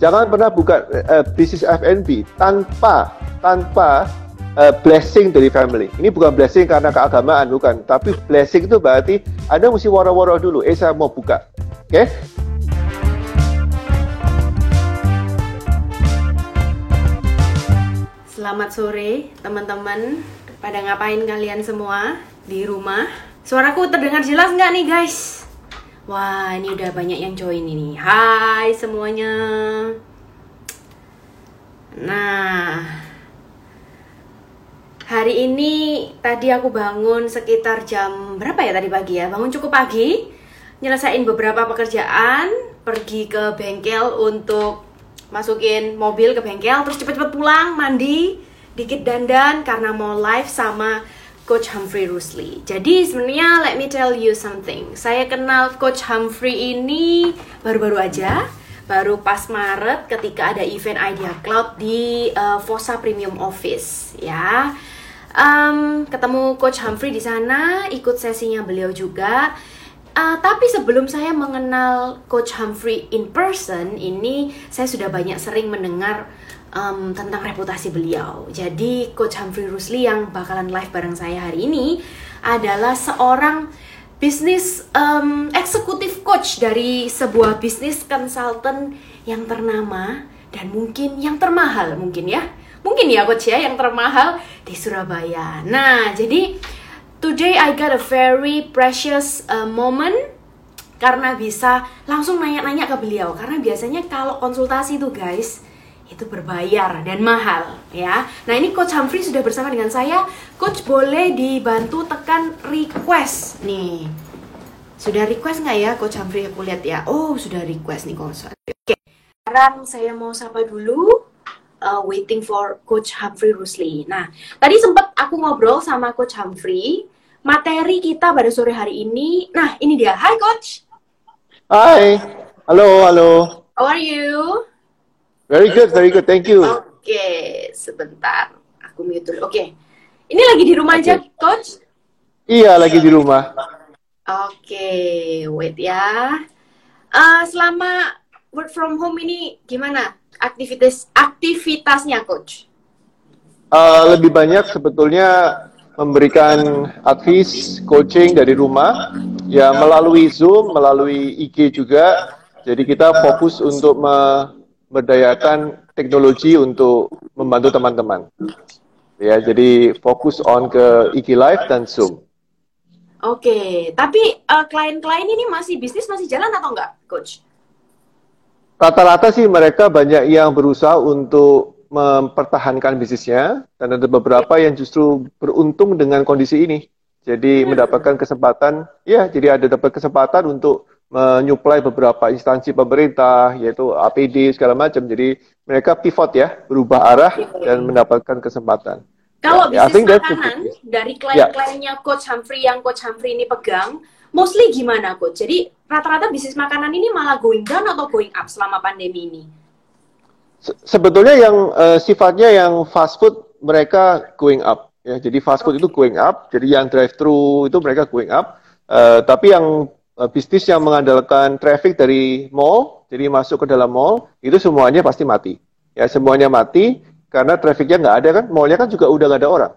Jangan pernah buka uh, bisnis F&B tanpa tanpa uh, blessing dari family. Ini bukan blessing karena keagamaan, bukan. Tapi blessing itu berarti Anda mesti waro-waro dulu. Eh, saya mau buka. Oke? Okay? Selamat sore, teman-teman. Pada ngapain kalian semua di rumah? Suaraku terdengar jelas nggak nih, guys? Wah, ini udah banyak yang join ini. Hai semuanya. Nah, hari ini tadi aku bangun sekitar jam berapa ya tadi pagi ya? Bangun cukup pagi, nyelesain beberapa pekerjaan, pergi ke bengkel untuk masukin mobil ke bengkel, terus cepet-cepet pulang, mandi, dikit dandan karena mau live sama Coach Humphrey Rusli. Jadi sebenarnya let me tell you something. Saya kenal Coach Humphrey ini baru-baru aja baru pas Maret ketika ada event Idea Cloud di uh, Fossa Premium Office ya. Um, ketemu Coach Humphrey di sana, ikut sesinya beliau juga. Uh, tapi sebelum saya mengenal Coach Humphrey in person, ini saya sudah banyak sering mendengar um, tentang reputasi beliau. Jadi Coach Humphrey Rusli yang bakalan live bareng saya hari ini adalah seorang bisnis um, eksekutif coach dari sebuah bisnis consultant yang ternama dan mungkin yang termahal mungkin ya mungkin ya coach ya yang termahal di Surabaya. Nah jadi today I got a very precious uh, moment karena bisa langsung nanya-nanya ke beliau karena biasanya kalau konsultasi tuh guys itu berbayar dan mahal ya. Nah ini Coach Humphrey sudah bersama dengan saya. Coach boleh dibantu tekan request nih. Sudah request nggak ya Coach Humphrey? Aku lihat ya. Oh sudah request nih Coach. Oke. Sekarang saya mau sapa dulu. Uh, waiting for Coach Humphrey Rusli. Nah, tadi sempat aku ngobrol sama Coach Humphrey. Materi kita pada sore hari ini. Nah, ini dia. Hai Coach. Hai. Halo, halo. How are you? Very good, very good. Thank you. Oke, okay, sebentar. Aku mute dulu. Oke. Okay. Ini lagi di rumah okay. aja, Coach? Iya, lagi di rumah. Oke, okay, wait ya. Uh, selama work from home ini gimana aktivitas aktivitasnya, Coach? Uh, lebih banyak sebetulnya memberikan advice coaching dari rumah, ya melalui Zoom, melalui IG juga. Jadi kita fokus untuk me berdayakan teknologi untuk membantu teman-teman. Ya, jadi fokus on ke IG Live dan Zoom. Oke, tapi uh, klien-klien ini masih bisnis masih jalan atau enggak, coach? Rata-rata sih mereka banyak yang berusaha untuk mempertahankan bisnisnya dan ada beberapa yang justru beruntung dengan kondisi ini. Jadi hmm. mendapatkan kesempatan, ya, jadi ada dapat kesempatan untuk menyuplai beberapa instansi pemerintah yaitu APD segala macam. Jadi mereka pivot ya, berubah arah dan mendapatkan kesempatan. Kalau ya, bisnis makanan dari klien-kliennya ya. Coach Humphrey yang Coach Humphrey ini pegang, mostly gimana Coach? Jadi rata-rata bisnis makanan ini malah going down atau going up selama pandemi ini? Se sebetulnya yang uh, sifatnya yang fast food mereka going up ya. Jadi fast food okay. itu going up, jadi yang drive thru itu mereka going up. Uh, tapi yang bisnis yang mengandalkan traffic dari mall, jadi masuk ke dalam mall, itu semuanya pasti mati. Ya, semuanya mati karena trafficnya nggak ada kan, mallnya kan juga udah nggak ada orang.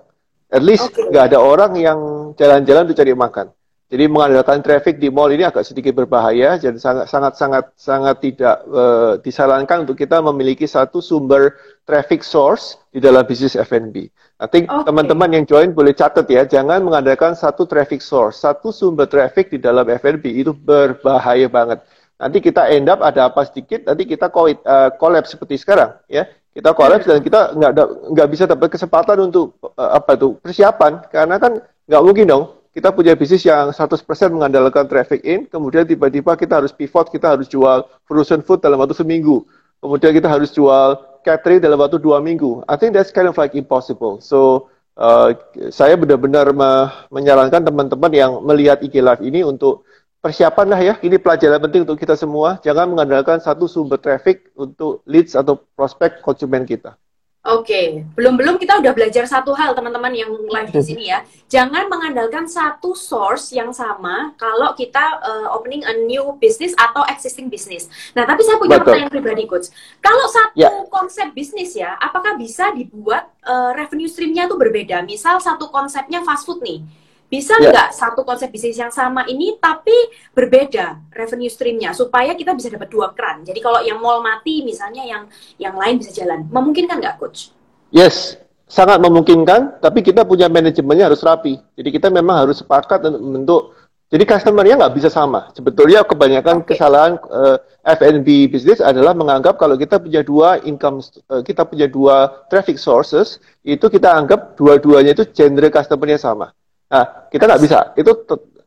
At least nggak okay. ada orang yang jalan-jalan untuk cari makan. Jadi mengandalkan traffic di mall ini agak sedikit berbahaya dan sangat sangat sangat sangat tidak uh, disarankan untuk kita memiliki satu sumber traffic source di dalam bisnis F&B. Nanti okay. teman-teman yang join boleh catat ya, jangan mengandalkan satu traffic source, satu sumber traffic di dalam F&B itu berbahaya banget. Nanti kita end up ada apa sedikit, nanti kita uh, collapse seperti sekarang ya. Kita collapse dan kita nggak nggak bisa dapat kesempatan untuk uh, apa itu persiapan karena kan nggak mungkin dong kita punya bisnis yang 100% mengandalkan traffic in, kemudian tiba-tiba kita harus pivot, kita harus jual frozen food dalam waktu seminggu. Kemudian kita harus jual catering dalam waktu dua minggu. I think that's kind of like impossible. So, uh, saya benar-benar me menyarankan teman-teman yang melihat IG Live ini untuk persiapan lah ya. Ini pelajaran penting untuk kita semua. Jangan mengandalkan satu sumber traffic untuk leads atau prospek konsumen kita. Oke, belum-belum kita udah belajar satu hal teman-teman yang live di sini ya. Jangan mengandalkan satu source yang sama kalau kita uh, opening a new business atau existing business. Nah, tapi saya punya Betul. pertanyaan pribadi coach. Kalau satu ya. konsep bisnis ya, apakah bisa dibuat uh, revenue streamnya tuh berbeda? Misal satu konsepnya fast food nih bisa ya. nggak yeah. satu konsep bisnis yang sama ini tapi berbeda revenue streamnya supaya kita bisa dapat dua keran. Jadi kalau yang mall mati misalnya yang yang lain bisa jalan. Memungkinkan nggak coach? Yes, sangat memungkinkan. Tapi kita punya manajemennya harus rapi. Jadi kita memang harus sepakat untuk jadi customernya nggak bisa sama. Sebetulnya kebanyakan okay. kesalahan uh, eh, F&B bisnis adalah menganggap kalau kita punya dua income, uh, kita punya dua traffic sources, itu kita anggap dua-duanya itu genre customernya sama. Nah, kita nggak bisa. Itu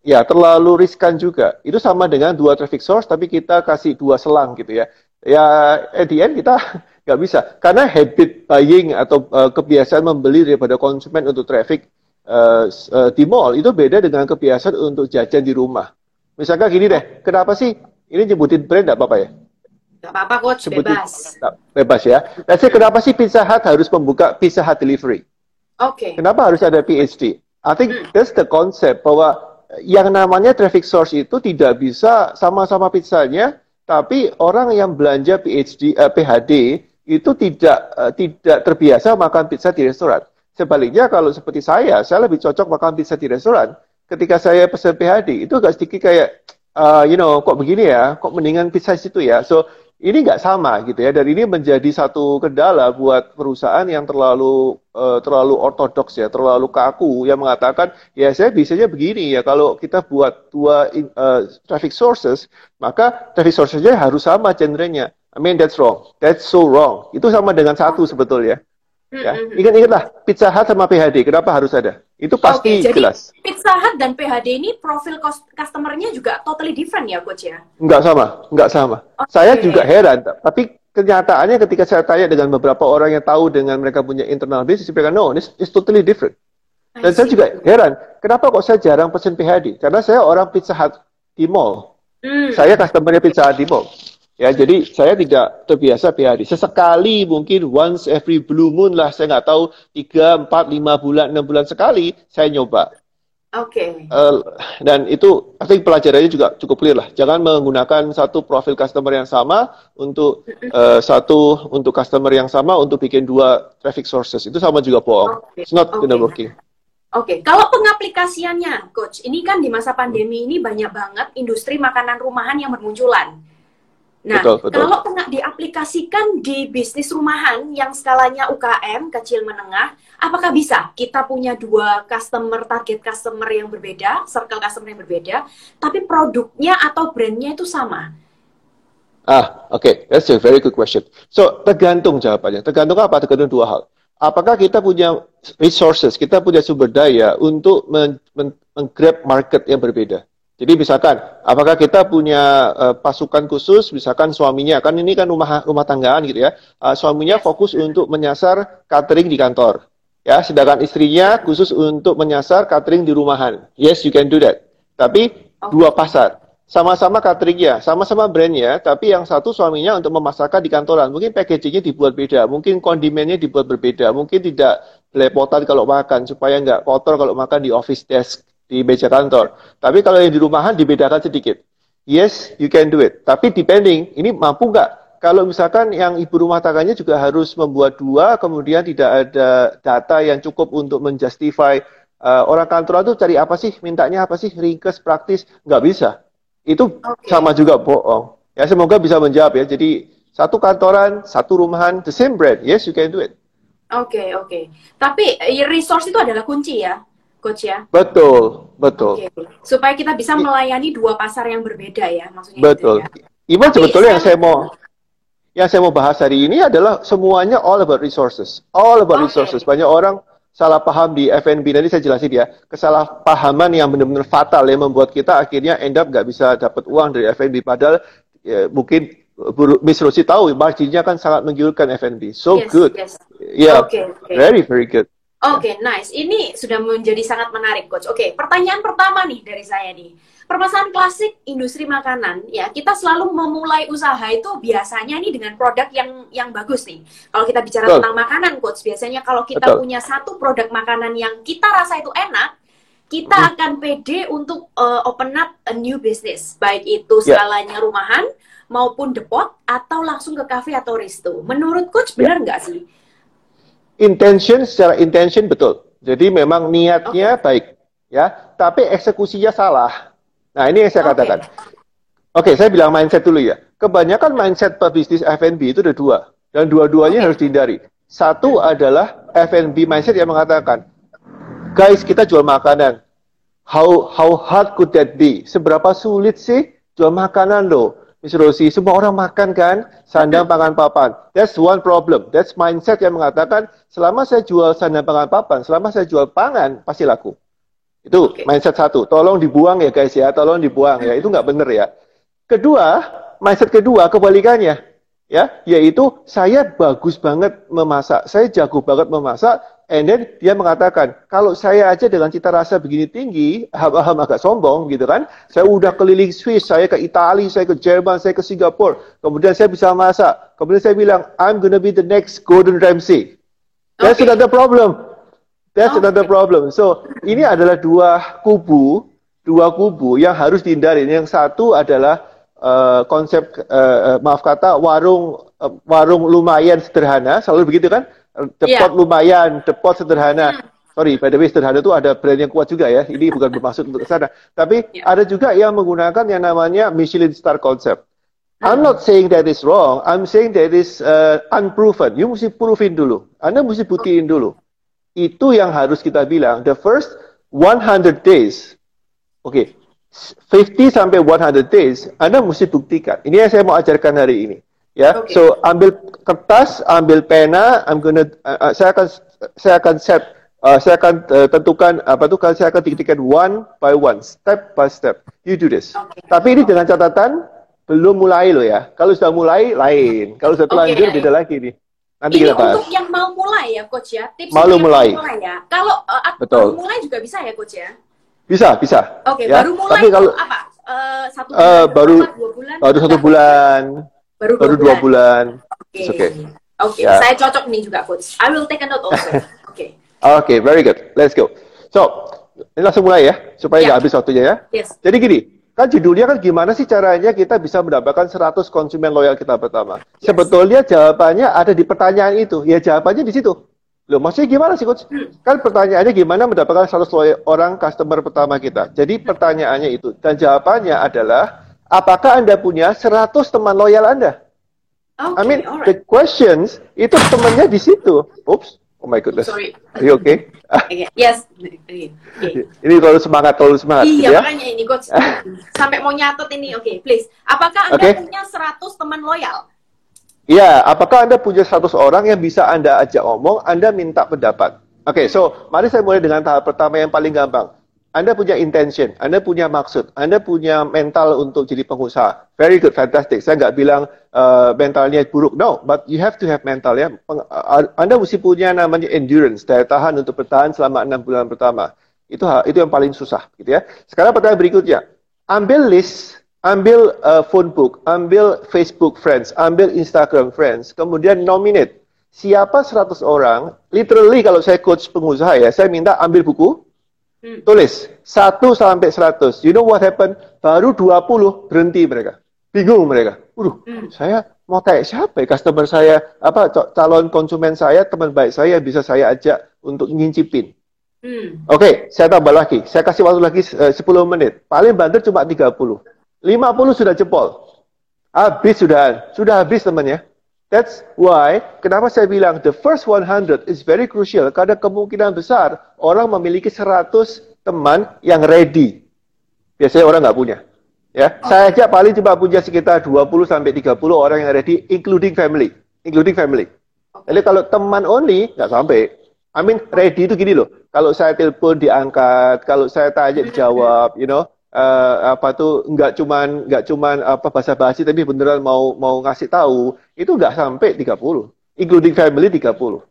ya terlalu riskan juga. Itu sama dengan dua traffic source, tapi kita kasih dua selang gitu ya. Ya, at the end kita nggak bisa. Karena habit buying atau uh, kebiasaan membeli daripada konsumen untuk traffic uh, uh, di mall itu beda dengan kebiasaan untuk jajan di rumah. Misalkan gini deh, kenapa sih ini nyebutin brand nggak apa-apa ya? Gak apa-apa coach, Sebutin, bebas. Bebas ya. Let's say, kenapa sih Pizza Hut harus membuka Pizza Hut Delivery? Oke. Okay. Kenapa harus ada PhD? I think hmm. that's the concept bahwa yang namanya traffic source itu tidak bisa sama-sama pizzanya, tapi orang yang belanja PhD, uh, eh, PhD itu tidak uh, tidak terbiasa makan pizza di restoran. Sebaliknya kalau seperti saya, saya lebih cocok makan pizza di restoran. Ketika saya pesan PhD itu agak sedikit kayak, uh, you know, kok begini ya, kok mendingan pizza situ ya. So ini nggak sama gitu ya. Dan ini menjadi satu kendala buat perusahaan yang terlalu uh, terlalu ortodoks ya terlalu kaku yang mengatakan ya saya bisanya begini ya kalau kita buat dua uh, traffic sources maka traffic sourcesnya harus sama genrenya. I mean that's wrong. That's so wrong. Itu sama dengan satu sebetulnya. Ya ingat-ingatlah Pizza Hut sama PHD kenapa harus ada itu pasti okay, jelas. Jadi Pizza Hut dan PHD ini profil customernya juga totally different ya, coach ya? Enggak sama, enggak sama. Okay. Saya juga heran, tapi kenyataannya ketika saya tanya dengan beberapa orang yang tahu dengan mereka punya internal business, mereka no, this is totally different. Dan saya juga heran, kenapa kok saya jarang pesen PHD? Karena saya orang Pizza Hut di mall. Hmm. Saya customernya Pizza Hut di mall. Ya, jadi saya tidak terbiasa PhD. Sesekali mungkin once every blue moon lah, saya nggak tahu tiga, empat, lima bulan, enam bulan sekali saya nyoba. Oke. Okay. Uh, dan itu, I think pelajarannya juga cukup clear lah. Jangan menggunakan satu profil customer yang sama untuk uh, satu untuk customer yang sama untuk bikin dua traffic sources. Itu sama juga bohong. Okay. It's not okay. gonna working. Oke, okay. kalau pengaplikasiannya, coach, ini kan di masa pandemi ini banyak banget industri makanan rumahan yang bermunculan. Nah, betul, betul. kalau pernah diaplikasikan di bisnis rumahan yang skalanya UKM kecil menengah, apakah bisa kita punya dua customer target customer yang berbeda, circle customer yang berbeda, tapi produknya atau brandnya itu sama? Ah, oke, okay. that's a very good question. So tergantung jawabannya. Tergantung apa? Tergantung dua hal. Apakah kita punya resources, kita punya sumber daya untuk men-grab market yang berbeda? Jadi misalkan, apakah kita punya uh, pasukan khusus, misalkan suaminya, kan ini kan rumah rumah tanggaan gitu ya, uh, suaminya fokus untuk menyasar catering di kantor, ya, sedangkan istrinya khusus untuk menyasar catering di rumahan. Yes, you can do that. Tapi okay. dua pasar, sama-sama cateringnya, sama-sama brandnya, tapi yang satu suaminya untuk memasarkan di kantoran. Mungkin packagingnya dibuat beda, mungkin kondimennya dibuat berbeda, mungkin tidak belepotan kalau makan supaya nggak kotor kalau makan di office desk di meja kantor. Tapi kalau yang di rumahan dibedakan sedikit. Yes, you can do it. Tapi depending, ini mampu nggak? Kalau misalkan yang ibu rumah tangganya juga harus membuat dua, kemudian tidak ada data yang cukup untuk menjustify uh, orang kantor itu cari apa sih, mintanya apa sih, ringkes, praktis, nggak bisa. Itu okay. sama juga bohong. Ya semoga bisa menjawab ya. Jadi satu kantoran, satu rumahan, the same brand. Yes, you can do it. Oke, okay, oke. Okay. Tapi eh, resource itu adalah kunci ya coach ya. Betul, betul. Okay. Supaya kita bisa melayani dua pasar yang berbeda ya, maksudnya. Betul. Gitu ya. Iman sebetulnya yang saya mau yang saya mau bahas hari ini adalah semuanya all about resources. All about okay. resources. Banyak orang salah paham di FNB nanti saya jelasin ya. Kesalahpahaman yang benar-benar fatal yang membuat kita akhirnya end up nggak bisa dapat uang dari FNB padahal ya, mungkin Miss Rosi tahu marginnya kan sangat menggiurkan FNB. So yes, good. Yes. Yeah, okay, okay. very very good. Oke, okay, nice. Ini sudah menjadi sangat menarik, Coach. Oke, okay, pertanyaan pertama nih dari saya nih. permasalahan klasik industri makanan ya kita selalu memulai usaha itu biasanya nih dengan produk yang yang bagus nih. Kalau kita bicara Betul. tentang makanan coach, biasanya kalau kita Betul. punya satu produk makanan yang kita rasa itu enak, kita hmm. akan pede untuk uh, open up a new business, baik itu ya. skalanya yeah. rumahan maupun depot atau langsung ke cafe atau resto. Menurut coach ya. benar nggak sih? Intention secara intention betul. Jadi memang niatnya okay. baik, ya. Tapi eksekusinya salah. Nah ini yang saya okay. katakan. Oke, okay, saya bilang mindset dulu ya. Kebanyakan mindset pebisnis F&B itu ada dua, dan dua-duanya okay. harus dihindari. Satu adalah F&B mindset yang mengatakan, guys kita jual makanan, how how hard could that be? Seberapa sulit sih jual makanan loh? Miss Rosi, semua orang makan kan, sandang pangan papan. That's one problem. That's mindset yang mengatakan selama saya jual sandang pangan papan, selama saya jual pangan pasti laku. Itu okay. mindset satu. Tolong dibuang ya guys ya, tolong dibuang ya. Itu nggak bener ya. Kedua, mindset kedua kebalikannya ya, yaitu saya bagus banget memasak, saya jago banget memasak, And then dia mengatakan, kalau saya aja dengan cita rasa begini tinggi, ham-ham agak sombong gitu kan. Saya udah keliling Swiss, saya ke Italia, saya ke Jerman, saya ke Singapura. Kemudian saya bisa masak. Kemudian saya bilang, I'm gonna be the next Gordon Ramsay. That's okay. another problem. That's okay. another problem. So, ini adalah dua kubu, dua kubu yang harus dihindari. Yang satu adalah uh, konsep, uh, maaf kata, warung uh, warung lumayan sederhana, selalu begitu kan? Depot yeah. lumayan, depot sederhana. Hmm. Sorry, by the way, sederhana itu ada brand yang kuat juga ya. Ini bukan bermaksud untuk sana. Tapi yeah. ada juga yang menggunakan yang namanya Michelin Star Concept. I'm not saying that is wrong. I'm saying that is uh, unproven. You mesti proofin dulu. Anda mesti buktiin dulu. Itu yang harus kita bilang. The first 100 days. Oke. Okay. 50 sampai 100 days, Anda mesti buktikan. Ini yang saya mau ajarkan hari ini. Ya, okay. so ambil kertas, ambil pena, I'm gonna, uh, uh, saya akan saya akan set, uh, saya akan uh, tentukan apa tuh, saya akan titikkan one by one, step by step. You do this. Okay. Tapi ini dengan catatan belum mulai loh ya. Kalau sudah mulai lain, kalau sudah terlanjur okay. beda lagi nih. Nanti ini kita bahas. untuk yang mau mulai ya, coach ya. Tips Malu mulai. mulai ya. Kalau uh, Betul. mulai juga bisa ya, coach ya. Bisa, bisa. Oke, okay, ya. baru mulai Tapi kalau, apa? Uh, satu bulan, uh, baru, dua bulan, baru satu bulan. Baru, Baru dua bulan. Oke. Okay. Oke, okay. okay. Yeah. saya cocok nih juga coach. I will take a note also. Oke. Okay. Oke, okay, very good. Let's go. So, ini langsung mulai ya, supaya nggak yeah. habis waktunya ya. Yes. Jadi gini, kan judulnya kan gimana sih caranya kita bisa mendapatkan 100 konsumen loyal kita pertama. Yes. Sebetulnya jawabannya ada di pertanyaan itu. Ya jawabannya di situ. Loh, maksudnya gimana sih coach? Hmm. Kan pertanyaannya gimana mendapatkan 100 orang customer pertama kita. Jadi pertanyaannya itu dan jawabannya adalah apakah Anda punya 100 teman loyal Anda? Okay, I mean, right. the questions itu temannya di situ. Oops, oh my goodness. Sorry. Are you okay? okay. Yes. Okay. Ini terlalu semangat, terlalu semangat. Iya, ya? makanya ini coach. Sampai mau nyatet ini. Oke, okay, please. Apakah Anda okay. punya 100 teman loyal? Iya, apakah Anda punya 100 orang yang bisa Anda ajak ngomong, Anda minta pendapat? Oke, okay, so mari saya mulai dengan tahap pertama yang paling gampang. Anda punya intention, Anda punya maksud, Anda punya mental untuk jadi pengusaha. Very good, fantastic. Saya nggak bilang uh, mentalnya buruk, no, but you have to have mental ya. Uh, Anda mesti punya namanya endurance, daya tahan untuk bertahan selama enam bulan pertama. Itu itu yang paling susah, gitu ya. Sekarang pertanyaan berikutnya, ambil list, ambil uh, phone book, ambil Facebook friends, ambil Instagram friends, kemudian nominate siapa 100 orang. Literally kalau saya coach pengusaha ya, saya minta ambil buku, Hmm. Tulis 1 sampai 100. You know what happened? Baru 20 berhenti mereka. Bingung mereka. Waduh, hmm. saya mau tanya siapa ya customer saya, apa calon konsumen saya, teman baik saya bisa saya ajak untuk ngincipin. Hmm. Oke, okay, saya tambah lagi. Saya kasih waktu lagi uh, 10 menit. Paling banter cuma 30. 50 sudah jempol. Habis sudah. Sudah habis temannya. That's why, kenapa saya bilang the first 100 is very crucial. Karena kemungkinan besar orang memiliki 100 teman yang ready. Biasanya orang nggak punya. Ya, oh. saya aja paling cuma punya sekitar 20 sampai 30 orang yang ready, including family, including family. Jadi kalau teman only nggak sampai. I mean ready itu gini loh. Kalau saya telepon diangkat, kalau saya tanya dijawab, you know uh, apa tuh nggak cuman nggak cuman apa bahasa basi tapi beneran mau mau ngasih tahu itu nggak sampai 30 including family 30 okay.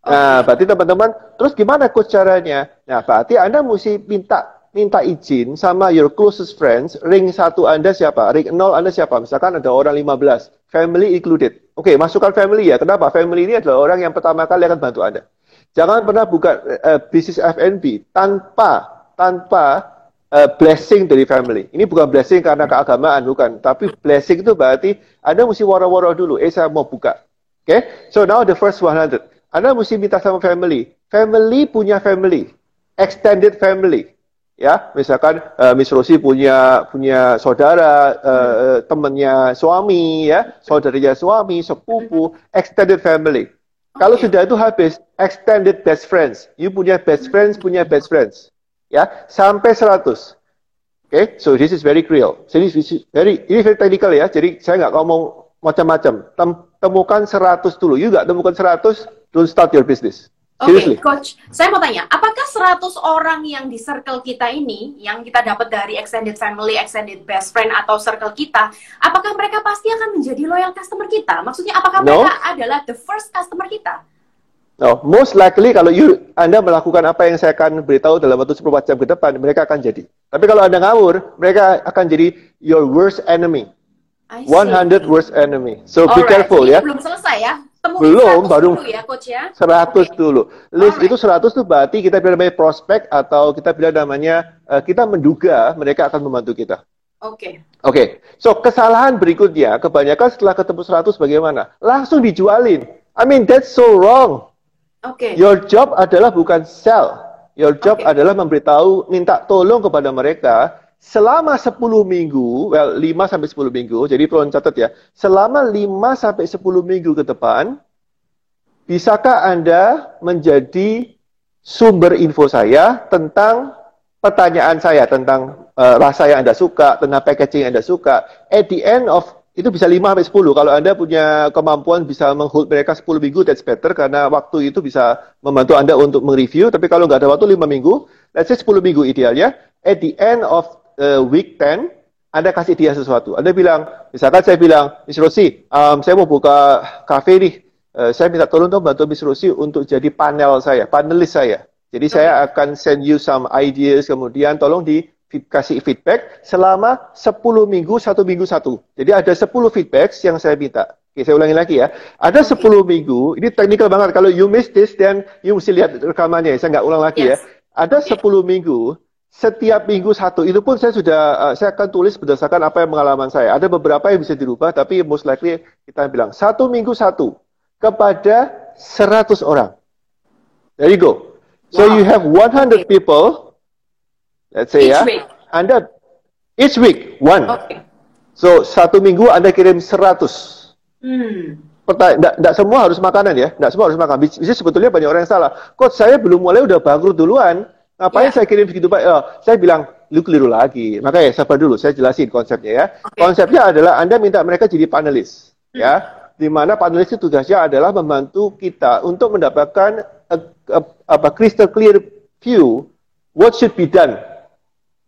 Nah, berarti teman-teman, terus gimana coach caranya? Nah, berarti Anda mesti minta minta izin sama your closest friends, ring satu Anda siapa? Ring nol Anda siapa? Misalkan ada orang 15, family included. Oke, okay, masukkan family ya. Kenapa? Family ini adalah orang yang pertama kali akan bantu Anda. Jangan pernah buka uh, bisnis F&B tanpa tanpa uh, blessing dari family. Ini bukan blessing karena keagamaan, bukan. Tapi blessing itu berarti Anda mesti waro-waro dulu. Eh, saya mau buka. Oke? Okay? So now the first 100. Anda mesti minta sama family. Family punya family. Extended family ya misalkan uh, Miss Rosi punya punya saudara uh, temannya suami ya saudaranya suami sepupu extended family okay. kalau sudah itu habis extended best friends you punya best friends punya best friends ya sampai 100 oke okay? so this is very real jadi very ini very technical ya jadi saya nggak ngomong macam-macam Tem temukan 100 dulu you nggak temukan 100 don't start your business Oke, okay, coach. Saya mau tanya, apakah 100 orang yang di circle kita ini, yang kita dapat dari extended family, extended best friend atau circle kita, apakah mereka pasti akan menjadi loyal customer kita? Maksudnya apakah no. mereka adalah the first customer kita? No, most likely kalau you, Anda melakukan apa yang saya akan beritahu dalam waktu 10 jam ke depan, mereka akan jadi. Tapi kalau Anda ngawur, mereka akan jadi your worst enemy. 100 worst enemy. So Alright, be careful ya. Belum selesai ya. Belum, baru dulu ya, coach ya. 100 okay. dulu. List Alright. itu 100 itu berarti kita bilang namanya prospek atau kita bilang namanya uh, kita menduga mereka akan membantu kita. Oke. Okay. Oke. Okay. So, kesalahan berikutnya kebanyakan setelah ketemu 100 bagaimana? Langsung dijualin. I mean, that's so wrong. Oke. Okay. Your job adalah bukan sell. Your job okay. adalah memberitahu, minta tolong kepada mereka selama 10 minggu, well 5 sampai 10 minggu, jadi perlu catat ya, selama 5 sampai 10 minggu ke depan, bisakah Anda menjadi sumber info saya tentang pertanyaan saya tentang uh, rasa yang Anda suka, tentang packaging yang Anda suka. At the end of itu bisa 5 sampai 10. Kalau Anda punya kemampuan bisa menghold mereka 10 minggu, that's better karena waktu itu bisa membantu Anda untuk mereview. Tapi kalau nggak ada waktu 5 minggu, let's say 10 minggu idealnya. At the end of uh, week 10, Anda kasih dia sesuatu. Anda bilang, misalkan saya bilang, Miss Rosi, um, saya mau buka kafe nih. Uh, saya minta tolong dong bantu Miss Rosi untuk jadi panel saya, panelis saya. Jadi okay. saya akan send you some ideas, kemudian tolong di kasih feedback selama 10 minggu, satu minggu satu. Jadi ada 10 feedback yang saya minta. Oke, saya ulangi lagi ya. Ada okay. 10 minggu, ini technical banget. Kalau you miss this, then you mesti lihat rekamannya. Saya nggak ulang lagi ya. yes. ya. Ada okay. 10 minggu, setiap minggu satu itu pun saya sudah uh, saya akan tulis berdasarkan apa yang pengalaman saya. Ada beberapa yang bisa dirubah, tapi most likely kita bilang satu minggu satu kepada 100 orang. There you go. So wow. you have 100 people. Let's say each ya. Week. Anda each week one. Okay. So satu minggu Anda kirim 100. Hmm. Tidak semua harus makanan ya, tidak semua harus makan. Bisa sebetulnya banyak orang yang salah. Kok saya belum mulai udah bangkrut duluan Ngapain yeah. saya kirim begitu Pak? Oh, saya bilang, lu keliru lagi. Makanya sabar dulu, saya jelasin konsepnya ya. Okay. Konsepnya adalah Anda minta mereka jadi panelis. Hmm. Ya, di mana panelis itu tugasnya adalah membantu kita untuk mendapatkan a, a, apa crystal clear view what should be done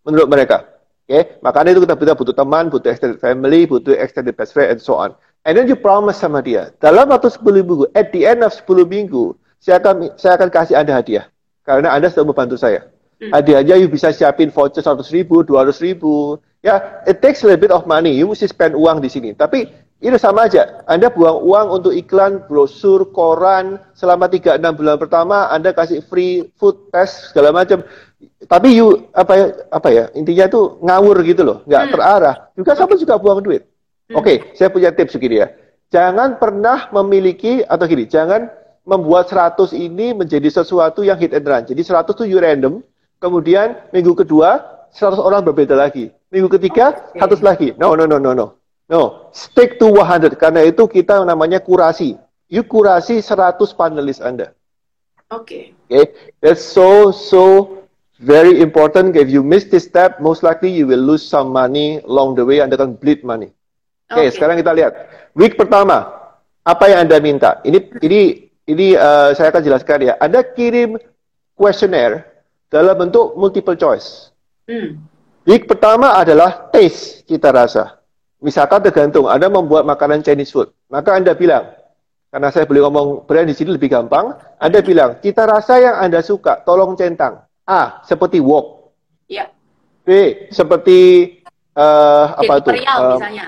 menurut mereka. Oke, okay? makanya itu kita, kita butuh teman, butuh extended family, butuh extended best friend, and so on. And then you promise sama dia, dalam waktu 10 minggu, at the end of 10 minggu, saya akan saya akan kasih Anda hadiah. Karena Anda sudah membantu saya. Hmm. Hadiahnya you bisa siapin voucher 100 ribu, 200 ribu. Ya, it takes a little bit of money. You mesti spend uang di sini. Tapi itu sama aja. Anda buang uang untuk iklan, brosur, koran selama 3-6 bulan pertama, Anda kasih free food test segala macam. Tapi you apa ya, apa ya intinya itu ngawur gitu loh, nggak hmm. terarah. Juga sama juga buang duit. Hmm. Oke, okay, saya punya tips begini ya. Jangan pernah memiliki atau gini, jangan membuat 100 ini menjadi sesuatu yang hit and run. Jadi 100 itu you random, kemudian minggu kedua 100 orang berbeda lagi. Minggu ketiga okay. 100 lagi. No, no, no, no, no. No, stick to 100 karena itu kita namanya kurasi. You kurasi 100 panelis Anda. Oke. Okay. Okay, that's so so very important. If you miss this step, most likely you will lose some money along the way. Anda akan bleed money. Oke, okay, okay. sekarang kita lihat. Week pertama, apa yang Anda minta? Ini ini ini uh, saya akan jelaskan ya. Anda kirim kuesioner dalam bentuk multiple choice. Hmm. Week pertama adalah taste cita rasa. Misalkan tergantung Anda membuat makanan Chinese food, maka Anda bilang, karena saya boleh ngomong brand di sini lebih gampang, Anda bilang cita rasa yang Anda suka, tolong centang. A seperti wok. Ya. B seperti uh, apa tuh? Imperial uh, misalnya.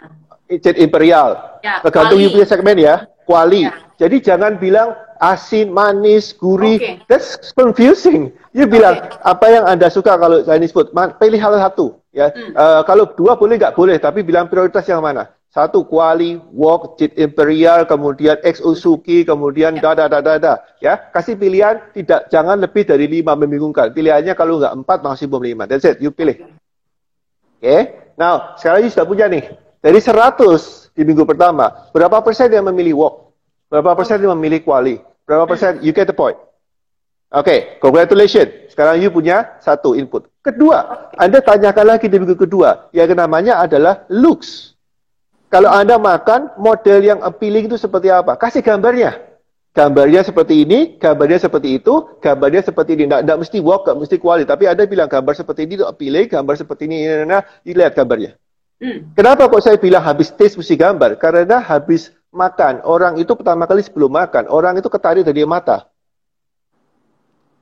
Jet Imperial. Ya, Tergantung you punya segmen ya. Kuali. Ya. Jadi jangan bilang asin, manis, gurih. Okay. That's confusing. You bilang okay. apa yang anda suka kalau Chinese food. Pilih hal satu. Ya, hmm. uh, kalau dua boleh nggak boleh, tapi bilang prioritas yang mana? Satu kuali, wok, jet imperial, kemudian ex usuki, kemudian ya. da da da da Ya, kasih pilihan tidak jangan lebih dari lima membingungkan. Pilihannya kalau nggak empat maksimum lima. That's it. You pilih. Oke. Okay? Now sekarang ini sudah punya nih. Dari 100 di minggu pertama, berapa persen yang memilih wok? Berapa persen yang memilih kuali? Berapa persen? You get the point. Oke, okay, congratulations. Sekarang you punya satu input. Kedua, Anda tanyakan lagi di minggu kedua. Yang namanya adalah looks. Kalau Anda makan, model yang appealing itu seperti apa? Kasih gambarnya. Gambarnya seperti ini, gambarnya seperti itu, gambarnya seperti ini. Tidak mesti walk, tidak mesti quality. Tapi Anda bilang gambar seperti ini itu appealing, gambar seperti ini, ini, ini, ini lihat gambarnya. Hmm. Kenapa kok saya bilang habis taste mesti gambar? Karena habis makan, orang itu pertama kali sebelum makan, orang itu ketarik dari mata.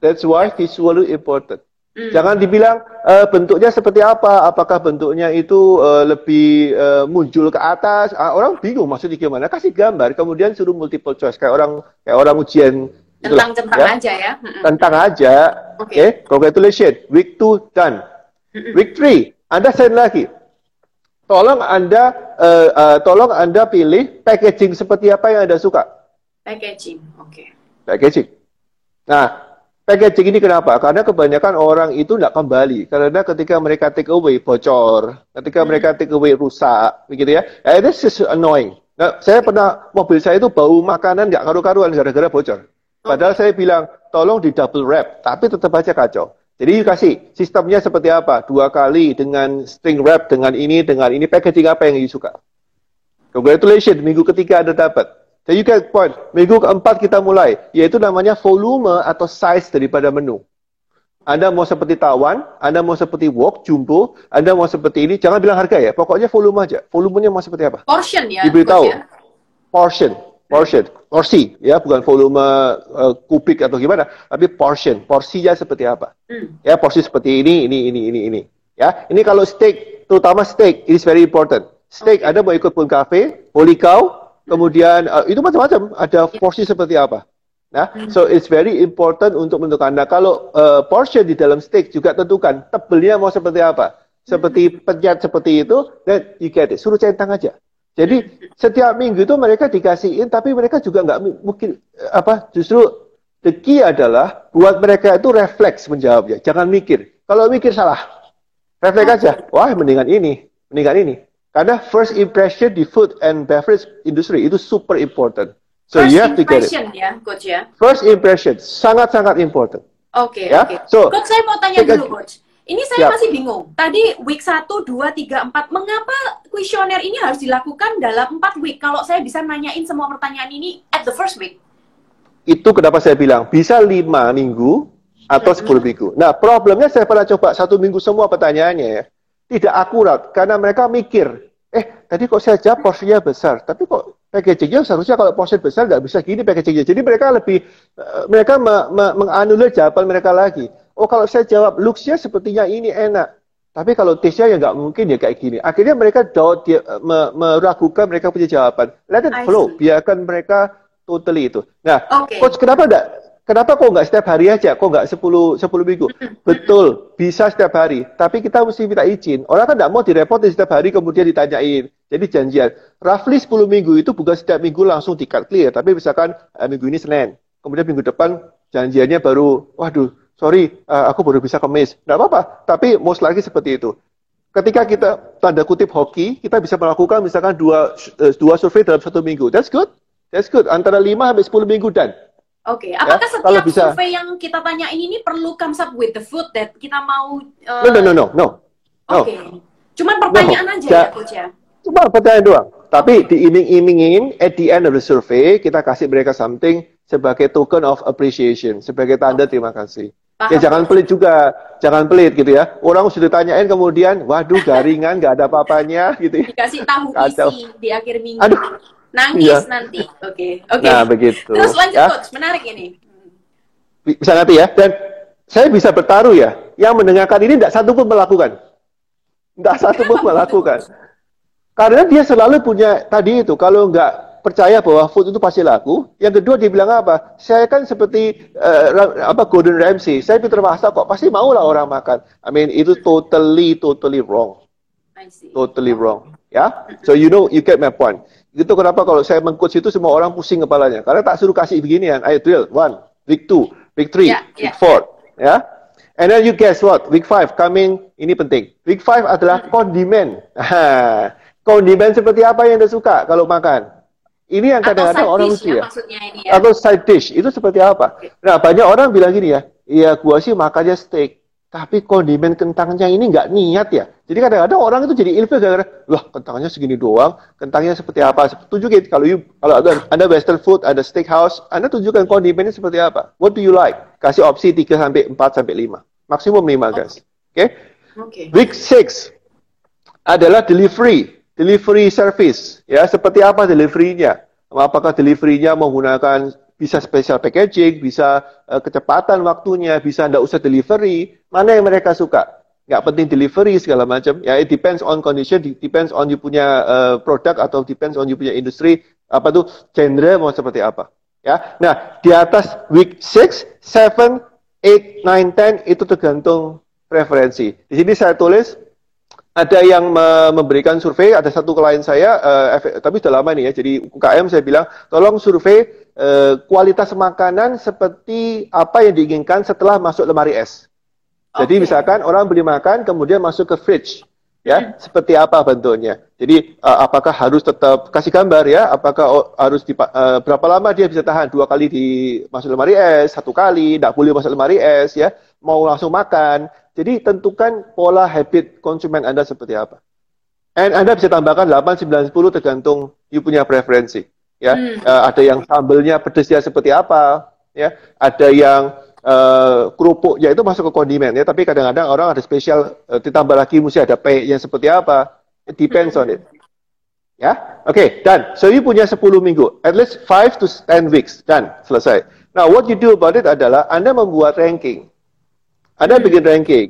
That's why visual important. Hmm. Jangan dibilang uh, bentuknya seperti apa, apakah bentuknya itu uh, lebih uh, muncul ke atas, uh, orang bingung maksudnya gimana. Kasih gambar, kemudian suruh multiple choice kayak orang kayak orang ujian tentang tentang ya? aja ya. Tentang aja. Oke, okay. okay. congratulations. Week 2 done. Week 3, Anda send lagi. Tolong Anda uh, uh, tolong Anda pilih packaging seperti apa yang Anda suka. Packaging, oke. Okay. Packaging. Nah, Packaging ini kenapa? Karena kebanyakan orang itu tidak kembali. Karena ketika mereka take away bocor, ketika hmm. mereka take away rusak, begitu ya. Eh, this is annoying. Nah, saya pernah mobil saya itu bau makanan nggak karu-karuan gara-gara bocor. Padahal saya bilang tolong di double wrap, tapi tetap aja kacau. Jadi kasih sistemnya seperti apa? Dua kali dengan string wrap, dengan ini, dengan ini packaging apa yang you suka. Congratulations, minggu ketiga Anda dapat. Jadi you point. Minggu keempat kita mulai, yaitu namanya volume atau size daripada menu. Anda mau seperti tawan, Anda mau seperti wok, jumbo, Anda mau seperti ini, jangan bilang harga ya. Pokoknya volume aja. Volumenya mau seperti apa? Portion ya. Diberitahu. Portion. Portion. Porsi. Ya, bukan volume uh, kubik atau gimana. Tapi portion. Porsinya seperti apa. Hmm. Ya, porsi seperti ini, ini, ini, ini, ini. Ya, ini kalau steak, terutama steak, it is very important. Steak, okay. Anda mau ikut pun cafe, holy cow, Kemudian uh, itu macam-macam, ada ya. porsi seperti apa. Nah, so it's very important untuk menentukan. Nah, kalau uh, portion di dalam steak juga tentukan tebalnya mau seperti apa. Seperti hmm. penyat seperti itu, then you get it. Suruh centang aja. Jadi setiap minggu itu mereka dikasihin, tapi mereka juga nggak mungkin apa. Justru the key adalah buat mereka itu refleks menjawabnya. Jangan mikir. Kalau mikir salah, refleks aja. Wah, mendingan ini, mendingan ini. Karena first impression di food and beverage industry itu super important. So first you have to get it. ya, coach ya. First impression sangat-sangat important. Oke, okay, ya? oke. Okay. So, coach saya mau tanya dulu, coach. Ini saya yep. masih bingung. Tadi week 1, 2, 3, 4, mengapa kuesioner ini harus dilakukan dalam 4 week? Kalau saya bisa nanyain semua pertanyaan ini at the first week. Itu kenapa saya bilang, bisa 5 minggu atau 10 minggu. Nah, problemnya saya pernah coba satu minggu semua pertanyaannya ya tidak akurat karena mereka mikir, eh tadi kok saya jawab porsinya besar, tapi kok packagingnya seharusnya kalau porsi besar nggak bisa gini packagingnya. Jadi mereka lebih uh, mereka me, me, menganulir jawaban mereka lagi. Oh kalau saya jawab looksnya sepertinya ini enak, tapi kalau taste-nya ya nggak mungkin ya kayak gini. Akhirnya mereka jauh dia, me, meragukan mereka punya jawaban. Let it flow, biarkan mereka totally itu. Nah, okay. coach kenapa enggak Kenapa kok nggak setiap hari aja? Kok nggak 10, 10 minggu? Betul, bisa setiap hari. Tapi kita mesti minta izin. Orang kan nggak mau direpotin setiap hari kemudian ditanyain. Jadi janjian. Roughly 10 minggu itu bukan setiap minggu langsung di cut clear. Tapi misalkan eh, minggu ini Senin. Kemudian minggu depan janjiannya baru, waduh, sorry, uh, aku baru bisa kemis. Nggak apa-apa. Tapi most lagi seperti itu. Ketika kita tanda kutip hoki, kita bisa melakukan misalkan dua, uh, dua survei dalam satu minggu. That's good. That's good. Antara 5 sampai 10 minggu dan Oke, okay. Ya, apakah ya, setiap bisa... survei yang kita tanyain ini perlu comes up with the food that kita mau? Uh... No, no, no, no, no. Oke, okay. cuman pertanyaan no. aja ja, ya, coach ya. Cuma pertanyaan doang. Tapi diiming-imingin at the end of the survey kita kasih mereka something sebagai token of appreciation, sebagai tanda terima kasih. Ya, Paham. Ya jangan pelit juga, jangan pelit gitu ya. Orang sudah tanyain kemudian, waduh garingan, nggak ada apa-apanya gitu. Ya. Dikasih tahu isi di akhir minggu. Aduh, nangis ya. nanti. Oke, okay. oke. Okay. Nah, begitu. Terus lanjut ya. coach, menarik ini. Bisa nanti ya. Dan saya bisa bertaruh ya, yang mendengarkan ini tidak satu pun melakukan. Tidak satu pun melakukan. Karena dia selalu punya tadi itu, kalau nggak percaya bahwa food itu pasti laku, yang kedua dia bilang apa? Saya kan seperti uh, apa Gordon Ramsay, saya pintar masak kok, pasti mau lah orang makan. I mean itu totally totally wrong. Totally wrong. Ya, yeah? so you know you get my point. Itu kenapa kalau saya mengcoach itu semua orang pusing kepalanya. Karena tak suruh kasih beginian. Ayo drill. One, week two, week three, yeah, week yeah. four. Ya. And then you guess what? Week five coming. Ini penting. Week five adalah kondimen. kondimen seperti apa yang anda suka kalau makan? Ini yang kadang-kadang orang lucu ya. ya. Atau side dish. Itu seperti apa? Nah, banyak orang bilang gini ya. Iya, gua sih makannya steak tapi kondimen kentangnya ini nggak niat ya. Jadi kadang-kadang orang itu jadi ilfil gara-gara, wah kentangnya segini doang, kentangnya seperti apa? Tunjukin kalau you, kalau ada, ada western food, ada steakhouse, Anda tunjukkan kondimennya seperti apa. What do you like? Kasih opsi 3 sampai 4 sampai 5. Maksimum 5 guys. Oke? Okay? Okay. Week 6 adalah delivery, delivery service. Ya, seperti apa deliverynya? Apakah deliverynya menggunakan bisa special packaging, bisa uh, kecepatan waktunya, bisa tidak usah delivery, mana yang mereka suka. Nggak penting delivery segala macam. Ya, it depends on condition, depends on you punya uh, produk atau depends on you punya industri, apa tuh genre mau seperti apa. Ya, nah di atas week 6, 7, 8, 9, 10 itu tergantung preferensi. Di sini saya tulis ada yang memberikan survei, ada satu klien saya, uh, tapi sudah lama nih ya, jadi UKM saya bilang, tolong survei uh, kualitas makanan seperti apa yang diinginkan setelah masuk lemari es. Jadi okay. misalkan orang beli makan, kemudian masuk ke fridge, ya, hmm. seperti apa bentuknya. Jadi uh, apakah harus tetap kasih gambar ya, apakah oh, harus di, uh, berapa lama dia bisa tahan, dua kali di masuk lemari es, satu kali, tidak boleh masuk lemari es, ya, mau langsung makan, jadi tentukan pola habit konsumen Anda seperti apa. And Anda bisa tambahkan 8, 9, 10 tergantung you punya preferensi. Ya, hmm. uh, ada yang sambelnya pedesnya seperti apa, ya, ada yang uh, kerupuknya itu masuk ke kondimen ya, tapi kadang-kadang orang ada spesial uh, ditambah lagi mesti ada pay yang seperti apa. It depends on it. Ya, oke, okay, dan so you punya 10 minggu, at least 5 to 10 weeks, dan selesai. Now what you do about it adalah Anda membuat ranking. Anda hmm. bikin ranking.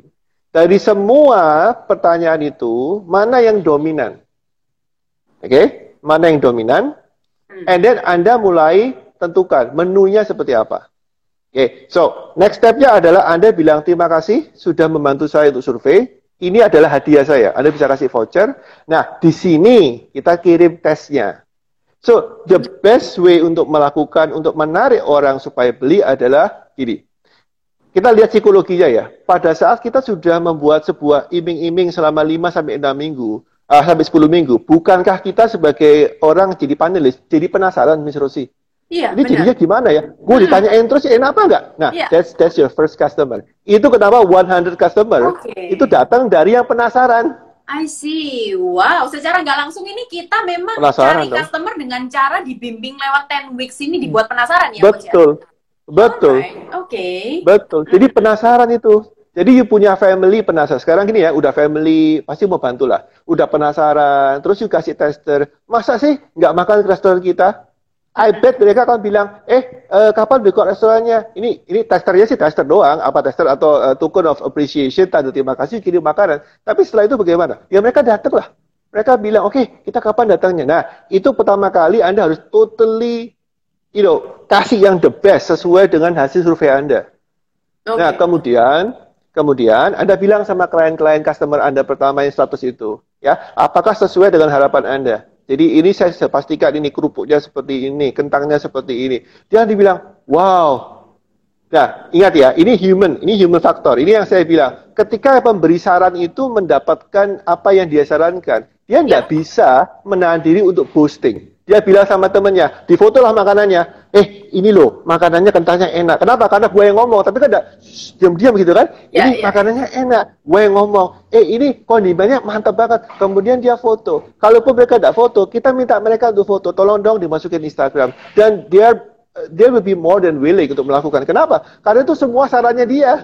Dari semua pertanyaan itu, mana yang dominan? Oke, okay? mana yang dominan? Hmm. And then Anda mulai tentukan menunya seperti apa. Oke, okay. so next stepnya adalah Anda bilang terima kasih sudah membantu saya untuk survei. Ini adalah hadiah saya. Anda bisa kasih voucher. Nah, di sini kita kirim tesnya. So, the best way untuk melakukan, untuk menarik orang supaya beli adalah ini kita lihat psikologinya ya. Pada saat kita sudah membuat sebuah iming-iming selama 5 sampai 6 minggu, uh, sampai 10 minggu, bukankah kita sebagai orang jadi panelis, jadi penasaran Miss Rosi? Iya, Ini benar. jadinya gimana ya? Gue hmm. ditanyain terus enak apa enggak? Nah, yeah. that's that's your first customer. Itu kenapa 100 customer okay. itu datang dari yang penasaran. I see. Wow, secara nggak langsung ini kita memang penasaran cari dong. customer dengan cara dibimbing lewat 10 weeks ini dibuat penasaran ya, ya? Betul. Coach, Betul. Oke. Okay. Betul. Jadi penasaran itu. Jadi you punya family penasaran. Sekarang gini ya, udah family pasti mau bantu lah. Udah penasaran, terus you kasih tester. Masa sih nggak makan ke restoran kita? I bet mereka akan bilang, eh uh, kapan buka restorannya? Ini ini testernya sih tester doang, apa tester atau uh, token of appreciation, tanda terima kasih kirim makanan. Tapi setelah itu bagaimana? Ya mereka datang lah. Mereka bilang, oke okay, kita kapan datangnya? Nah itu pertama kali Anda harus totally you know, kasih yang the best sesuai dengan hasil survei Anda. Okay. Nah, kemudian kemudian Anda bilang sama klien-klien customer Anda pertama yang status itu, ya, apakah sesuai dengan harapan Anda? Jadi ini saya pastikan ini kerupuknya seperti ini, kentangnya seperti ini. Dia dibilang, wow. Nah, ingat ya, ini human, ini human factor. Ini yang saya bilang, ketika pemberi saran itu mendapatkan apa yang dia sarankan, dia tidak ya. bisa menahan diri untuk boosting. Dia bilang sama temennya, difotolah makanannya. Eh, ini loh, makanannya kentangnya enak. Kenapa? Karena gue yang ngomong. Tapi kan enggak diam-diam gitu kan. Ya, ini ya. makanannya enak. Gue yang ngomong. Eh, ini kondimennya mantap banget. Kemudian dia foto. Kalaupun mereka tidak foto, kita minta mereka untuk foto. Tolong dong dimasukin Instagram. Dan dia dia will be more than willing untuk melakukan. Kenapa? Karena itu semua sarannya dia.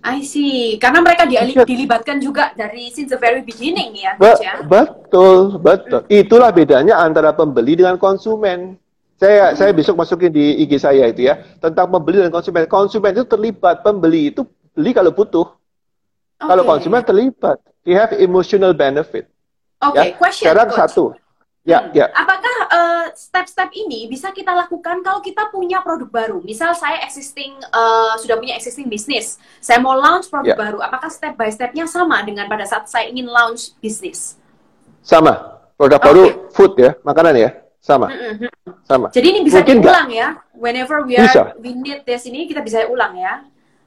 I see. Karena mereka dilibatkan juga dari since the very beginning ya, Be ya. Betul, betul. Itulah bedanya antara pembeli dengan konsumen. Saya hmm. saya besok masukin di IG saya itu ya tentang pembeli dan konsumen. Konsumen itu terlibat, pembeli itu beli kalau butuh. Okay. Kalau konsumen terlibat. he have emotional benefit. Oke, okay, ya. question. Sekarang coach. satu. Ya, hmm. ya. Apakah step-step ini bisa kita lakukan kalau kita punya produk baru? Misal saya existing uh, sudah punya existing bisnis, saya mau launch produk ya. baru. Apakah step by stepnya sama dengan pada saat saya ingin launch bisnis? Sama. Produk okay. baru food ya, makanan ya, sama. Mm -hmm. Sama. Jadi ini bisa Mungkin diulang gak? ya. Whenever we are bisa. we need this ini kita bisa ulang ya.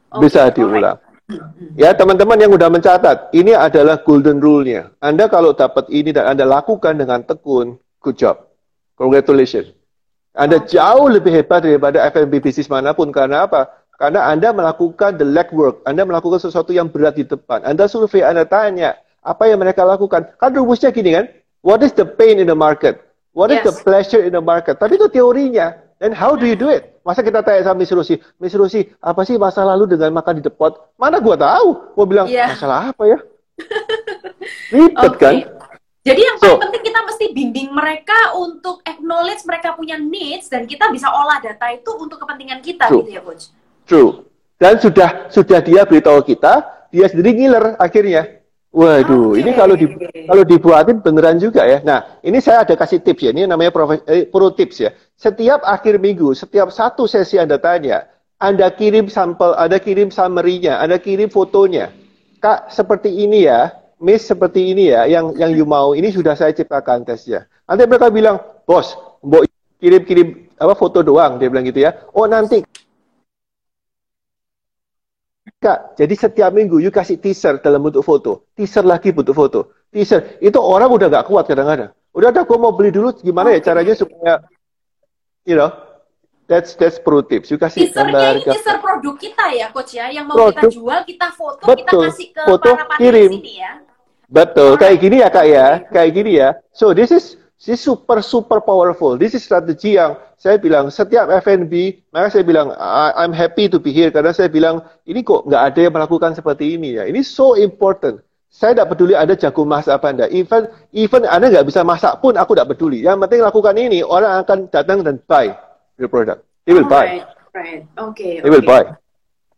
Okay. Bisa diulang. Alright. Ya teman-teman yang udah mencatat, ini adalah golden rule-nya. Anda kalau dapat ini dan Anda lakukan dengan tekun, good job. Congratulations. Anda jauh lebih hebat daripada FNB bisnis mana pun. Karena apa? Karena Anda melakukan the legwork. Anda melakukan sesuatu yang berat di depan. Anda survei, Anda tanya, apa yang mereka lakukan? Kan rumusnya gini kan? What is the pain in the market? What is yes. the pleasure in the market? Tapi itu teorinya. And how do you do it? Masa kita tanya sama Miss Rusi, Miss Rusi, apa sih masa lalu dengan makan di depot? Mana gua tahu? Gua bilang, yeah. masalah apa ya? Ribet okay. kan? Jadi yang paling so, penting kita mesti bimbing mereka untuk acknowledge mereka punya needs dan kita bisa olah data itu untuk kepentingan kita true. gitu ya coach. True. Dan sudah sudah dia beritahu kita, dia sendiri ngiler akhirnya. Waduh, okay. ini kalau di kalau dibuatin beneran juga ya. Nah, ini saya ada kasih tips ya. Ini namanya pro, eh, pro tips ya. Setiap akhir minggu, setiap satu sesi Anda tanya, Anda kirim sampel, Anda kirim summary-nya, Anda kirim fotonya. Kak, seperti ini ya, Miss seperti ini ya, yang yang you mau. Ini sudah saya ciptakan tesnya. Nanti mereka bilang, bos, mau kirim-kirim apa foto doang, dia bilang gitu ya. Oh nanti Kak, jadi setiap minggu you kasih teaser dalam bentuk foto. Teaser lagi bentuk foto. Teaser. Itu orang udah gak kuat kadang-kadang. Udah ada, gue mau beli dulu gimana ya caranya supaya, you know, that's that's pro tips. You kasih gambar, ini teaser produk kita ya, coach ya, yang mau produk, kita jual, kita foto, betul, kita kasih ke foto, para kirim. sini ya. Betul, kayak gini ya kak ya, kayak gini ya. So this is this super super powerful. This is strategi yang saya bilang setiap FNB, maka saya bilang I'm happy to be here karena saya bilang ini kok nggak ada yang melakukan seperti ini ya. Ini so important. Saya tidak peduli Anda jago masak apa Anda. Even even Anda nggak bisa masak pun aku tidak peduli. Yang penting lakukan ini, orang akan datang dan buy your product. They will buy. Right. Okay. They will buy.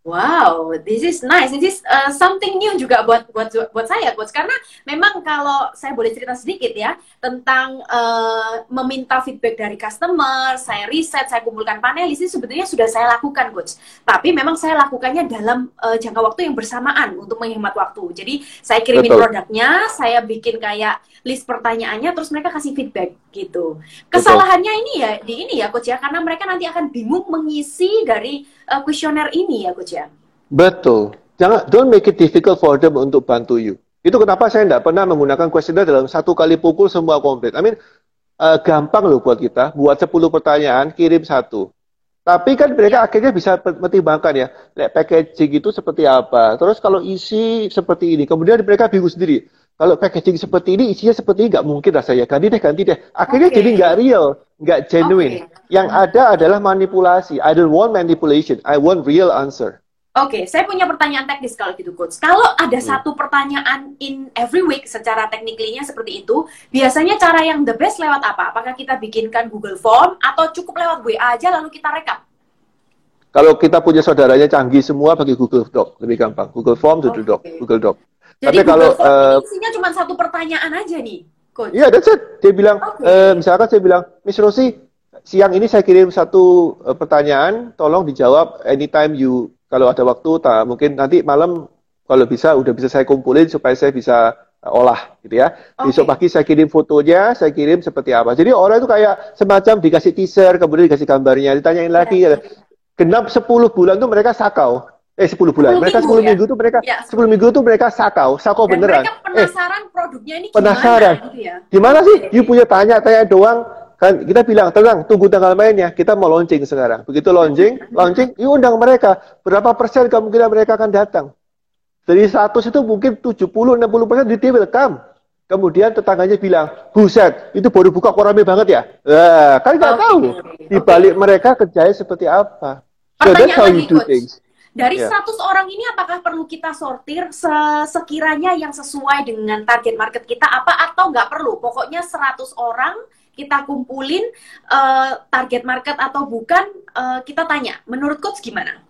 Wow, this is nice. This is uh, something new juga buat buat buat saya, coach. Karena memang kalau saya boleh cerita sedikit ya tentang uh, meminta feedback dari customer, saya riset, saya kumpulkan panelis ini sebetulnya sudah saya lakukan, coach. Tapi memang saya lakukannya dalam uh, jangka waktu yang bersamaan untuk menghemat waktu. Jadi saya kirimin Betul. produknya, saya bikin kayak list pertanyaannya, terus mereka kasih feedback gitu. Kesalahannya Betul. ini ya di ini ya, coach ya, karena mereka nanti akan bingung mengisi dari kuesioner uh, ini ya, coach ya. Betul. Jangan don't make it difficult for them untuk bantu you. Itu kenapa saya tidak pernah menggunakan kuesioner dalam satu kali pukul semua komplit. I mean, uh, gampang loh buat kita. Buat 10 pertanyaan, kirim satu. Tapi kan mereka akhirnya bisa pertimbangkan ya, like packaging itu seperti apa. Terus kalau isi seperti ini, kemudian mereka bingung sendiri. Kalau packaging seperti ini, isinya seperti ini, nggak mungkin lah saya ganti deh, ganti deh. Akhirnya okay. jadi nggak real, nggak genuine. Okay. Yang ada adalah manipulasi. I don't want manipulation, I want real answer. Oke, okay, saya punya pertanyaan teknis kalau gitu, Coach. Kalau ada hmm. satu pertanyaan in every week secara tekniklinya seperti itu, biasanya cara yang the best lewat apa? Apakah kita bikinkan Google Form atau cukup lewat WA aja lalu kita rekap? Kalau kita punya saudaranya canggih semua pakai Google Doc, lebih gampang. Google Form, okay. Doc, Google Doc. Jadi Tapi Google kalau Form uh, isinya cuma satu pertanyaan aja nih, Coach. Iya, yeah, that's it. Dia bilang, okay. uh, misalkan saya bilang, Miss Rosi, siang ini saya kirim satu uh, pertanyaan, tolong dijawab anytime you kalau ada waktu tak mungkin nanti malam kalau bisa udah bisa saya kumpulin supaya saya bisa uh, olah gitu ya. Okay. Besok pagi saya kirim fotonya, saya kirim seperti apa. Jadi orang itu kayak semacam dikasih teaser, kemudian dikasih gambarnya, ditanyain lagi. Ya. Genap 10 bulan tuh mereka sakau. Eh 10 bulan. 10 mereka 10 minggu, ya? minggu tuh mereka ya, 10 minggu tuh mereka sakau, sakau Dan beneran. Mereka penasaran eh, produknya ini gimana penasaran. gitu ya. Gimana sih? You punya tanya-tanya doang kan kita bilang tenang tunggu tanggal mainnya kita mau launching sekarang begitu launching launching you undang mereka berapa persen kemungkinan mereka akan datang dari 100 itu mungkin 70 60 persen di welcome kemudian tetangganya bilang buset itu baru buka kok rame banget ya nah, kan nggak okay. tahu di balik okay. mereka kerjanya seperti apa so that's how you do things dari yeah. 100 orang ini apakah perlu kita sortir sekiranya yang sesuai dengan target market kita apa atau nggak perlu? Pokoknya 100 orang kita kumpulin uh, target market atau bukan, uh, kita tanya, menurut coach gimana?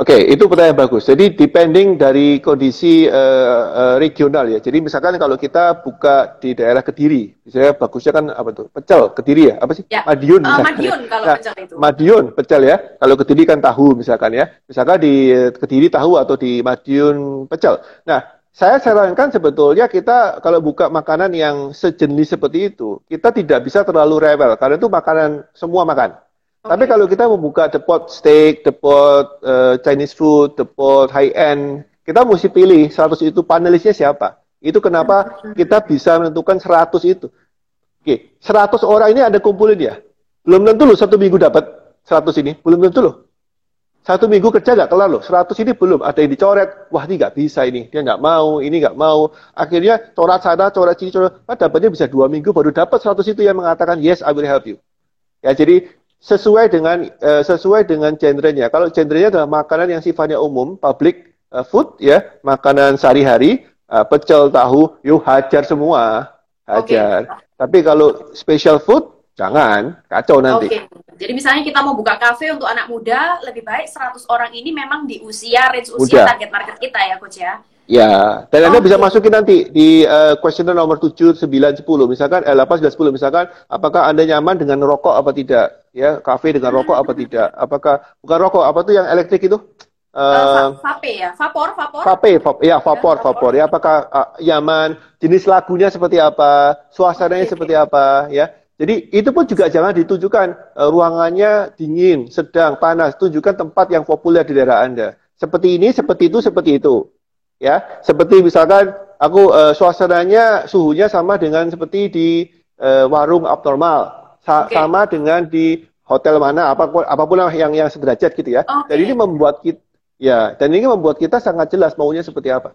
Oke, okay, itu pertanyaan bagus. Jadi depending dari kondisi uh, uh, regional ya. Jadi misalkan kalau kita buka di daerah Kediri, misalnya bagusnya kan apa tuh? Pecel Kediri ya? Apa sih? Ya. Madiun. Uh, Madiun kalau nah, pecel itu. Madiun pecel ya. Kalau Kediri kan tahu misalkan ya. Misalkan di Kediri tahu atau di Madiun pecel. Nah, saya sarankan sebetulnya kita kalau buka makanan yang sejenis seperti itu, kita tidak bisa terlalu rewel karena itu makanan semua makan. Okay. Tapi kalau kita membuka depot steak, depot uh, Chinese food, depot high end, kita mesti pilih 100 itu panelisnya siapa. Itu kenapa kita bisa menentukan 100 itu. Oke, 100 orang ini ada kumpulin ya. Belum tentu loh satu minggu dapat 100 ini, belum tentu loh. Satu minggu kerja nggak kelar loh, 100 ini belum. Ada yang dicoret, wah ini nggak bisa ini, dia nggak mau, ini nggak mau. Akhirnya coret sana, coret sini, coret, ah, dapatnya bisa dua minggu baru dapat 100 itu yang mengatakan yes, I will help you. Ya jadi sesuai dengan uh, sesuai dengan genrenya. Kalau genrenya adalah makanan yang sifatnya umum, public uh, food ya, makanan sehari-hari, uh, pecel, tahu, yuk hajar semua, hajar. Okay. Tapi kalau special food jangan, kacau nanti. Oke. Okay. Jadi misalnya kita mau buka kafe untuk anak muda, lebih baik 100 orang ini memang di usia range usia target market kita ya, coach ya. Ya, dan Anda bisa masukin nanti di uh, questionnaire nomor 7, 9, 10. Misalkan, eh, 8, 9, 10. Misalkan, apakah Anda nyaman dengan rokok apa tidak? Ya, kafe dengan rokok apa tidak? Apakah, bukan rokok, apa tuh yang elektrik itu? Uh, vape ya, vapor, vapor. Vape, vap, ya vapor, ya, vapor. Ya, apakah uh, nyaman? Jenis lagunya seperti apa? Suasananya okay. seperti apa? Ya, jadi itu pun juga jangan ditujukan uh, ruangannya dingin, sedang, panas. Tunjukkan tempat yang populer di daerah Anda. Seperti ini, seperti itu, seperti itu ya seperti misalkan aku uh, suasananya suhunya sama dengan seperti di uh, warung abnormal Sa okay. sama dengan di hotel mana apa pun apa pun yang yang sederajat gitu ya okay. dan ini membuat kita ya dan ini membuat kita sangat jelas maunya seperti apa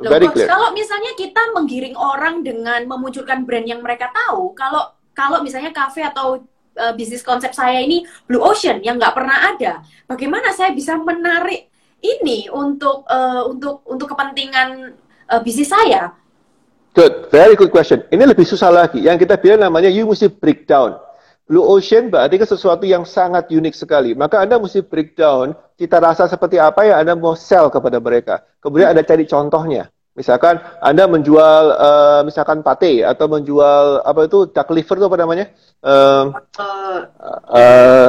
Loh, Very clear. kalau misalnya kita menggiring orang dengan memunculkan brand yang mereka tahu kalau kalau misalnya kafe atau uh, bisnis konsep saya ini blue ocean yang nggak pernah ada bagaimana saya bisa menarik ini untuk uh, untuk untuk kepentingan uh, bisnis saya? Good, very good question. Ini lebih susah lagi. Yang kita bilang namanya you mesti breakdown. Blue Ocean berarti kan sesuatu yang sangat unik sekali. Maka Anda mesti breakdown cita rasa seperti apa yang Anda mau sell kepada mereka. Kemudian Anda cari contohnya. Misalkan Anda menjual uh, misalkan pate atau menjual apa itu duck liver itu apa namanya? Uh, uh, uh,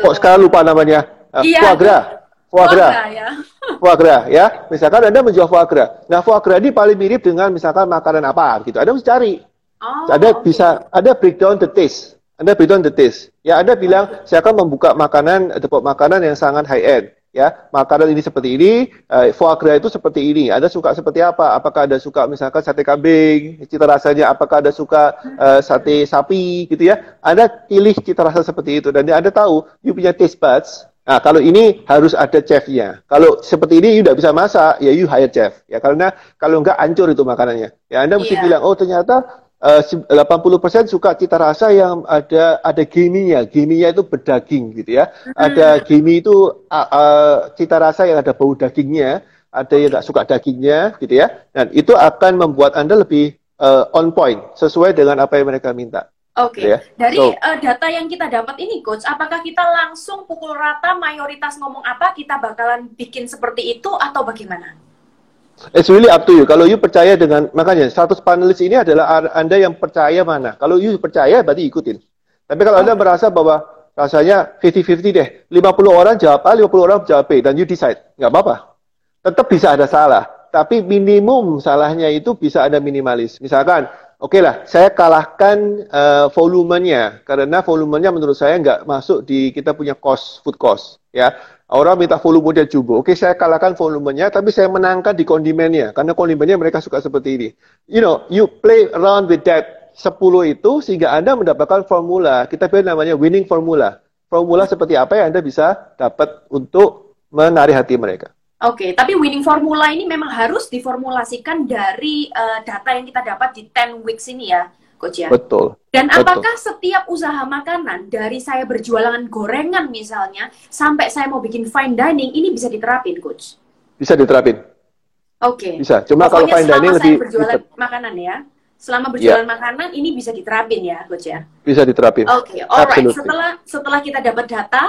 kok sekarang lupa namanya? Uh, iya. Foie gras foie gras. ya. foie gras ya. Misalkan Anda menjual foie gras. Nah, foie gras ini paling mirip dengan misalkan makanan apa gitu. Anda mesti cari. Oh, ada okay. bisa ada breakdown the taste. Anda breakdown the taste. Ya, Anda bilang saya akan membuka makanan depot makanan yang sangat high end. Ya, makanan ini seperti ini, uh, foie gras itu seperti ini. Anda suka seperti apa? Apakah Anda suka misalkan sate kambing, cita rasanya? Apakah Anda suka uh, sate sapi, gitu ya? Anda pilih cita rasa seperti itu dan Anda tahu, you punya taste buds, Nah, kalau ini harus ada chefnya. Kalau seperti ini you tidak bisa masak, ya you hire chef. Ya, karena kalau enggak hancur itu makanannya. Ya, Anda mesti yeah. bilang, oh ternyata uh, 80% suka cita rasa yang ada ada giminya. Giminya itu berdaging gitu ya. Ada gimi itu uh, uh, cita rasa yang ada bau dagingnya, ada yang nggak suka dagingnya gitu ya. Dan itu akan membuat Anda lebih uh, on point sesuai dengan apa yang mereka minta. Oke, okay. ya. dari so, uh, data yang kita dapat ini, coach, apakah kita langsung pukul rata mayoritas ngomong apa kita bakalan bikin seperti itu atau bagaimana? It's really up to you. Kalau you percaya dengan makanya 100 panelis ini adalah anda yang percaya mana. Kalau you percaya berarti ikutin. Tapi kalau anda merasa bahwa rasanya 50-50 deh, 50 orang jawab A, 50 orang jawab B, dan you decide, nggak apa-apa. Tetap bisa ada salah, tapi minimum salahnya itu bisa ada minimalis. Misalkan Oke okay lah, saya kalahkan uh, volumenya karena volumenya menurut saya nggak masuk di kita punya cost food cost ya. Orang minta volumenya jumbo. Oke, saya kalahkan volumenya, tapi saya menangkan di kondimennya karena kondimennya mereka suka seperti ini. You know, you play around with that 10 itu sehingga Anda mendapatkan formula. Kita pilih namanya winning formula. Formula seperti apa yang Anda bisa dapat untuk menarik hati mereka. Oke, okay, tapi winning formula ini memang harus diformulasikan dari uh, data yang kita dapat di 10 weeks ini ya, Coach ya? Betul. Dan apakah setiap usaha makanan, dari saya berjualan gorengan misalnya, sampai saya mau bikin fine dining, ini bisa diterapin, Coach? Bisa diterapin. Oke. Okay. Bisa, cuma Pokoknya kalau fine dining lebih... saya berjualan bisa. makanan ya, selama berjualan yeah. makanan, ini bisa diterapin ya, Coach ya? Bisa diterapin. Oke, okay. alright. Setelah, setelah kita dapat data,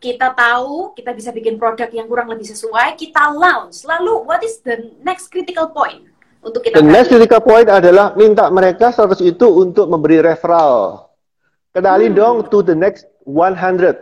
kita tahu kita bisa bikin produk yang kurang lebih sesuai, kita launch. Lalu what is the next critical point untuk kita? The next critical point adalah minta mereka 100 itu untuk memberi referral. Kenalin hmm. dong to the next 100.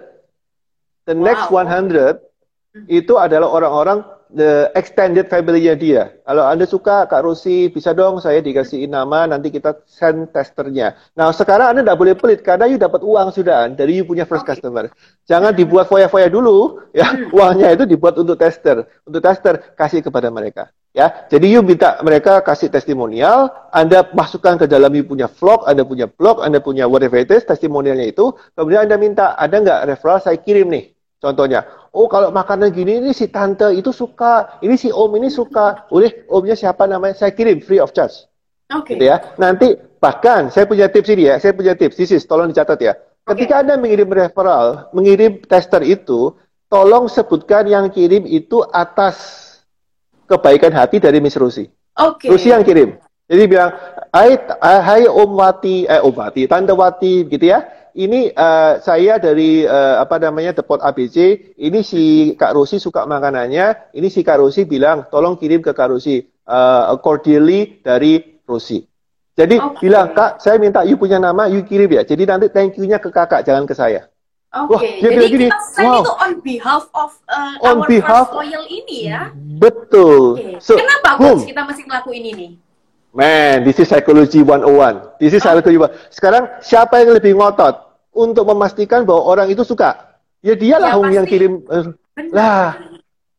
The wow. next 100 hmm. itu adalah orang-orang the extended family-nya dia. Kalau Anda suka Kak Rosi, bisa dong saya dikasih nama, nanti kita send testernya. Nah, sekarang Anda tidak boleh pelit, karena you dapat uang sudah dari you punya first okay. customer. Jangan dibuat foya-foya dulu, ya hmm. uangnya itu dibuat untuk tester. Untuk tester, kasih kepada mereka. Ya, jadi you minta mereka kasih testimonial, Anda masukkan ke dalam you punya vlog, Anda punya blog, Anda punya whatever it is, testimonialnya itu, kemudian Anda minta, ada nggak referral saya kirim nih, contohnya oh kalau makanan gini ini si tante itu suka, ini si om ini suka, oleh omnya siapa namanya, saya kirim free of charge. Oke. Okay. Gitu ya. Nanti bahkan saya punya tips ini ya, saya punya tips, this is, tolong dicatat ya. Ketika okay. Anda mengirim referral, mengirim tester itu, tolong sebutkan yang kirim itu atas kebaikan hati dari Miss Rusi. Oke. Okay. Rusi yang kirim. Jadi bilang, hai, hai Om Wati, eh Om Wati, Tante Wati, gitu ya ini uh, saya dari uh, apa namanya Depot ABC, ini si Kak Rosi suka makanannya, ini si Kak Rosi bilang tolong kirim ke Kak Rosi uh, cordially dari Rosi. Jadi okay. bilang Kak, saya minta you punya nama, you kirim ya. Jadi nanti thank you-nya ke kakak, jangan ke saya. Oke, okay. jadi gini, kita send wow. itu on behalf of uh, on our behalf, ini ya. Betul. Okay. So, Kenapa boom. kita mesti ngelakuin ini? Man, this is psychology 101. This is oh. psychology 101. Sekarang siapa yang lebih ngotot? untuk memastikan bahwa orang itu suka. Ya dialah ya, yang kirim. Uh, lah,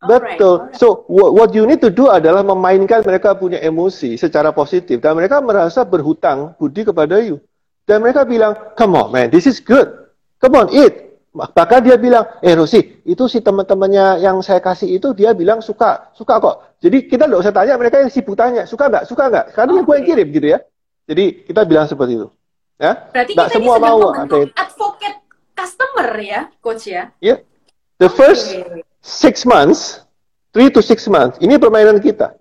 betul. Alright. So what, what you need to do adalah memainkan mereka punya emosi secara positif dan mereka merasa berhutang budi kepada you. Dan mereka bilang, come on man, this is good. Come on, eat. Bahkan dia bilang, eh Rosi, itu si teman-temannya yang saya kasih itu dia bilang suka, suka kok. Jadi kita nggak usah tanya, mereka yang sibuk tanya, suka nggak, suka nggak? Karena okay. gue yang kirim gitu ya. Jadi kita bilang seperti itu. Ya? Berarti Nggak kita semua ini mau ada advocate customer ya, coach ya? Yeah. The first six months, three to six months, ini permainan kita.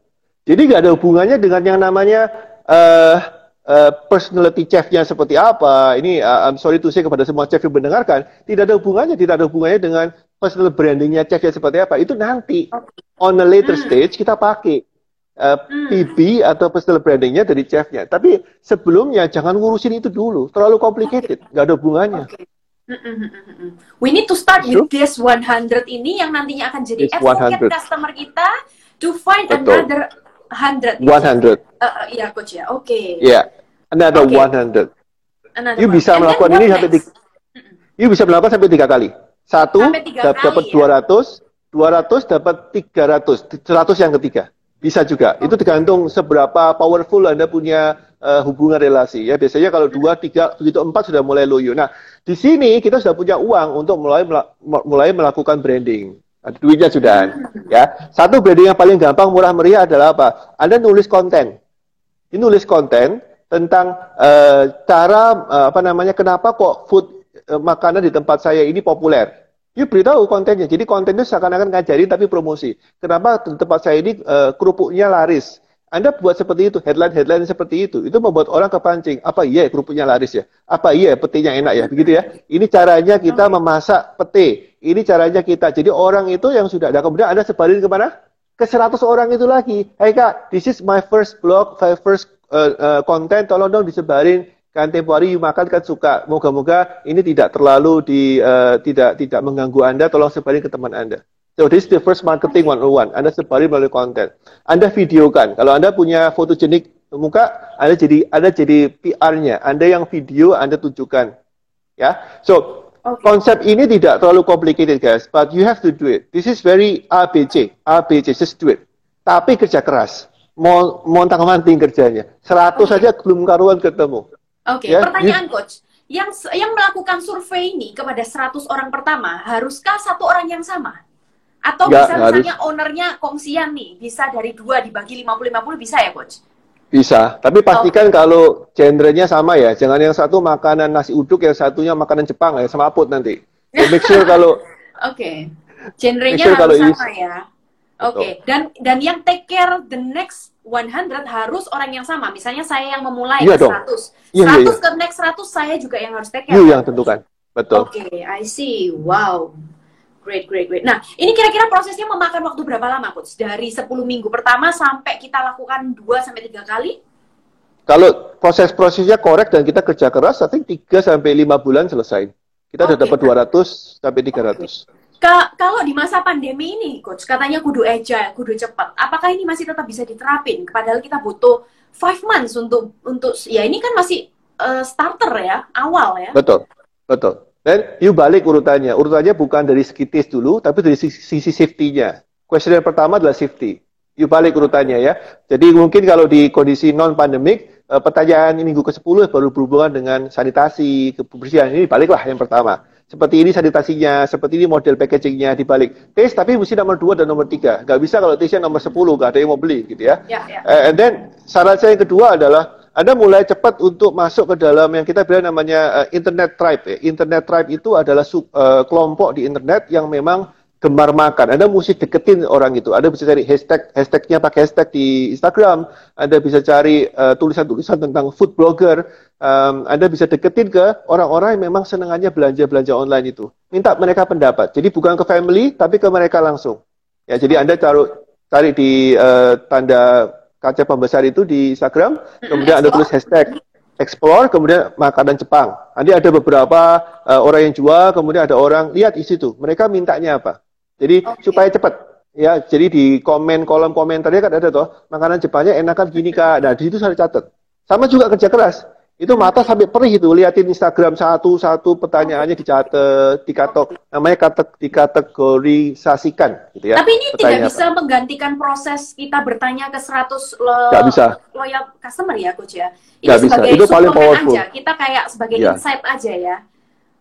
Jadi nggak ada hubungannya dengan yang namanya uh, uh, personality chef-nya seperti apa. Ini uh, I'm sorry to say kepada semua chef yang mendengarkan, tidak ada hubungannya, tidak ada hubungannya dengan personal brandingnya chef-nya seperti apa. Itu nanti on a later hmm. stage kita pakai uh, hmm. PB atau personal brandingnya dari chefnya. Tapi sebelumnya jangan ngurusin itu dulu, terlalu complicated, nggak ada hubungannya. Okay. Hmm, hmm, We need to start with this 100 ini yang nantinya akan jadi advocate customer kita to find Betul. another 100. 100. Uh, uh, ya coach ya, oke. Okay. Yeah, another okay. 100. Another you bisa melakukan ini sampai tiga, you bisa melakukan sampai tiga kali. Satu dapat ya? 200, 200 dapat 300, 100 yang ketiga. Bisa juga. Itu tergantung seberapa powerful Anda punya uh, hubungan relasi. Ya biasanya kalau dua, tiga, begitu empat sudah mulai loyo. Nah di sini kita sudah punya uang untuk mulai mulai melakukan branding. Ada duitnya sudah. Ya satu branding yang paling gampang murah meriah adalah apa? Anda nulis konten. Ini nulis konten tentang uh, cara uh, apa namanya kenapa kok food uh, makanan di tempat saya ini populer You beritahu kontennya. Jadi kontennya seakan-akan ngajari tapi promosi. Kenapa tempat saya ini uh, kerupuknya laris? Anda buat seperti itu, headline-headline seperti itu. Itu membuat orang kepancing. Apa iya kerupuknya laris ya? Apa iya petinya enak ya? Begitu ya. Ini caranya kita memasak pete. Ini caranya kita. Jadi orang itu yang sudah ada. Kemudian Anda sebarin ke mana? Ke 100 orang itu lagi. Hey, kak, this is my first blog, my first uh, uh, content. Tolong dong disebarin kan tempo hari you makan kan suka. Moga-moga ini tidak terlalu di uh, tidak tidak mengganggu Anda. Tolong sebarin ke teman Anda. So this is the first marketing one on one. Anda sebarin melalui konten. Anda videokan. Kalau Anda punya fotogenik muka, Anda jadi Anda jadi PR-nya. Anda yang video, Anda tunjukkan. Ya. So okay. konsep ini tidak terlalu complicated guys, but you have to do it. This is very ABC, ABC, just do it. Tapi kerja keras. Mau montang manting kerjanya. 100 okay. saja belum karuan ketemu. Oke, okay. ya, pertanyaan coach. Yang yang melakukan survei ini kepada 100 orang pertama, haruskah satu orang yang sama? Atau Nggak, bisa misalnya harus. ownernya kongsian nih, bisa dari dua dibagi 50-50 bisa ya coach? Bisa, tapi pastikan okay. kalau genrenya sama ya. Jangan yang satu makanan nasi uduk, yang satunya makanan Jepang ya, sama aput nanti. So, make sure kalau Oke. Okay. Genrenya sure harus sama ya. Oke, okay. dan dan yang take care the next 100 harus orang yang sama. Misalnya saya yang memulai iya ke dong. 100. Iya, 100 iya, iya. ke next 100 saya juga yang harus take care. Iya yang tentukan. Betul. Oke, okay, I see. Wow. Great, great, great. Nah, ini kira-kira prosesnya memakan waktu berapa lama, Coach? Dari 10 minggu pertama sampai kita lakukan 2 sampai 3 kali? Kalau proses-prosesnya korek dan kita kerja keras, I think 3 sampai 5 bulan selesai. Kita okay. sudah dapat 200 sampai 300. Okay. Ka kalau di masa pandemi ini, Coach, katanya kudu agile, kudu cepat. Apakah ini masih tetap bisa diterapin? Padahal kita butuh 5 months untuk untuk ya ini kan masih uh, starter ya, awal ya. Betul. Betul. Dan you balik urutannya. Urutannya bukan dari taste dulu, tapi dari sisi, safety-nya. Question yang pertama adalah safety. You balik urutannya ya. Jadi mungkin kalau di kondisi non-pandemic, uh, pertanyaan minggu ke-10 baru berhubungan dengan sanitasi, kebersihan. Ini baliklah yang pertama. Seperti ini sanitasinya, seperti ini model packagingnya dibalik. Taste tapi mesti nomor 2 dan nomor 3. Nggak bisa kalau taste nomor 10, nggak ada yang mau beli gitu ya. Yeah, yeah. Uh, and then saran saya yang kedua adalah anda mulai cepat untuk masuk ke dalam yang kita bilang namanya uh, internet tribe. Ya. Internet tribe itu adalah sub, uh, kelompok di internet yang memang gemar makan. Anda mesti deketin orang itu. Anda bisa cari hashtag, hashtagnya pakai hashtag di Instagram. Anda bisa cari eh, tulisan-tulisan tentang food blogger. Um, anda bisa deketin ke orang-orang yang memang senangannya belanja-belanja online itu. Minta mereka pendapat. Jadi bukan ke family, tapi ke mereka langsung. Ya, jadi Anda taruh cari di uh, tanda kaca pembesar itu di Instagram, kemudian Anda tulis hashtag explore kemudian makanan Jepang. Nanti ada beberapa uh, orang yang jual, kemudian ada orang lihat di situ. Mereka mintanya apa? Jadi okay. supaya cepat ya. Jadi di komen kolom komentarnya kan ada tuh makanan Jepangnya enakan gini kak. Nah di situ saya catat. Sama juga kerja keras. Itu mata sampai perih itu liatin Instagram satu-satu pertanyaannya dicatat, dikatok namanya kata dikategorisasikan gitu ya. Tapi ini tidak bisa apa. menggantikan proses kita bertanya ke 100 lo Gak bisa. loyal customer ya coach ya. Ini Gak bisa. Itu paling powerful. Aja. Kita kayak sebagai ya. insight aja ya.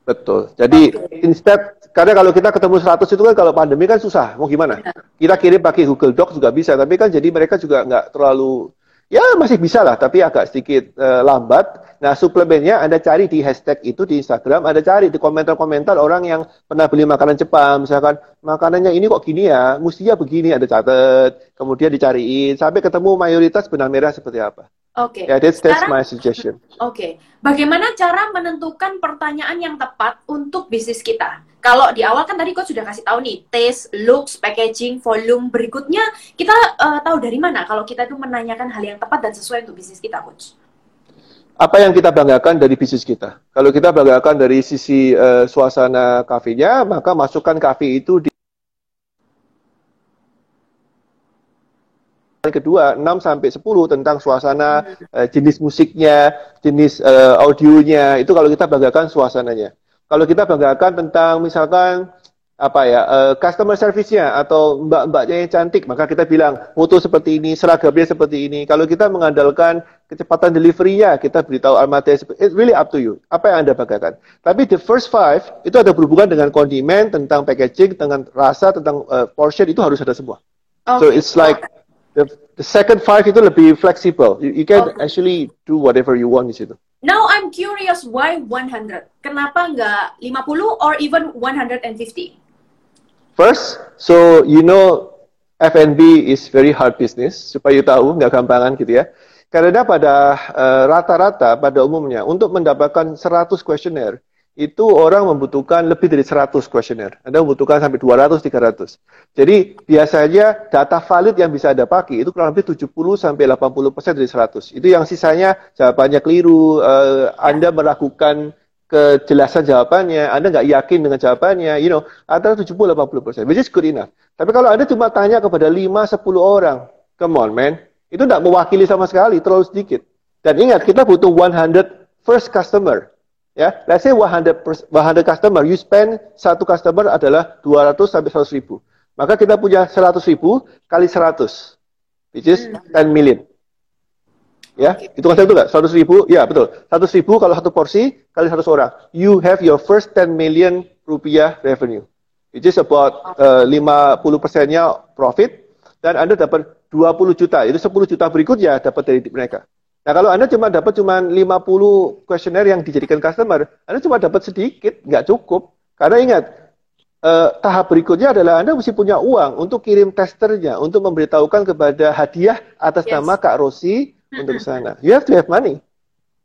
Betul. Jadi okay. instead karena kalau kita ketemu 100 itu kan kalau pandemi kan susah. Mau gimana? Ya. Kita kirim pakai Google Docs juga bisa, tapi kan jadi mereka juga nggak terlalu ya masih bisa lah, tapi agak sedikit uh, lambat. Nah, suplemennya Anda cari di hashtag itu di Instagram, Anda cari di komentar-komentar orang yang pernah beli makanan Jepang, misalkan makanannya ini kok gini ya, mestinya begini, Anda catat, kemudian dicariin, sampai ketemu mayoritas benang merah seperti apa. Oke. Okay. Yeah, that's, that's Sekarang, my suggestion. Oke. Okay. Bagaimana cara menentukan pertanyaan yang tepat untuk bisnis kita? Kalau di awal kan tadi kok sudah kasih tahu nih, taste, looks, packaging, volume. Berikutnya kita uh, tahu dari mana kalau kita itu menanyakan hal yang tepat dan sesuai untuk bisnis kita, coach apa yang kita banggakan dari bisnis kita. Kalau kita banggakan dari sisi uh, suasana kafenya, maka masukkan kafe itu di kedua 6 sampai 10 tentang suasana uh, jenis musiknya, jenis uh, audionya. Itu kalau kita banggakan suasananya. Kalau kita banggakan tentang misalkan apa ya uh, customer service-nya atau mbak-mbaknya yang cantik maka kita bilang foto seperti ini seragamnya seperti ini kalau kita mengandalkan kecepatan delivery-nya kita beritahu almatnya it really up to you apa yang anda banggakan tapi the first five itu ada berhubungan dengan kondimen tentang packaging tentang rasa tentang uh, portion itu harus ada semua okay. so it's like the, the second five itu lebih flexible you, you can okay. actually do whatever you want di situ Now I'm curious why 100? Kenapa nggak 50 or even 150? First, so you know F&B is very hard business, supaya you tahu, nggak gampangan gitu ya. Karena pada eh, rata-rata, uh, pada umumnya, untuk mendapatkan 100 kuesioner, itu orang membutuhkan lebih dari 100 kuesioner. Anda membutuhkan sampai 200, 300. Jadi biasanya data valid yang bisa Anda pakai itu kurang lebih 70 sampai 80 persen dari 100. Itu yang sisanya jawabannya keliru, uh, Anda melakukan kejelasan jawabannya, Anda nggak yakin dengan jawabannya, you know, antara 70-80 persen, which is good enough. Tapi kalau Anda cuma tanya kepada 5-10 orang, come on man, itu nggak mewakili sama sekali, terlalu sedikit. Dan ingat, kita butuh 100 first customer. Ya, let's say 100, 100 customer, you spend satu customer adalah 200 sampai 100 ribu. Maka kita punya 100 ribu kali 100, which is 10 million. Ya, itu kan itu nggak? 100 ribu, ya betul. 100 ribu kalau satu porsi kali 100 orang. You have your first 10 million rupiah revenue. Which is about uh, 50 persennya profit. Dan Anda dapat 20 juta. Itu 10 juta berikutnya dapat dari mereka. Nah kalau Anda cuma dapat cuma 50 kuesioner yang dijadikan customer, Anda cuma dapat sedikit, nggak cukup. Karena ingat, uh, tahap berikutnya adalah Anda mesti punya uang untuk kirim testernya, untuk memberitahukan kepada hadiah atas yes. nama Kak Rosi untuk sana. You have to have money.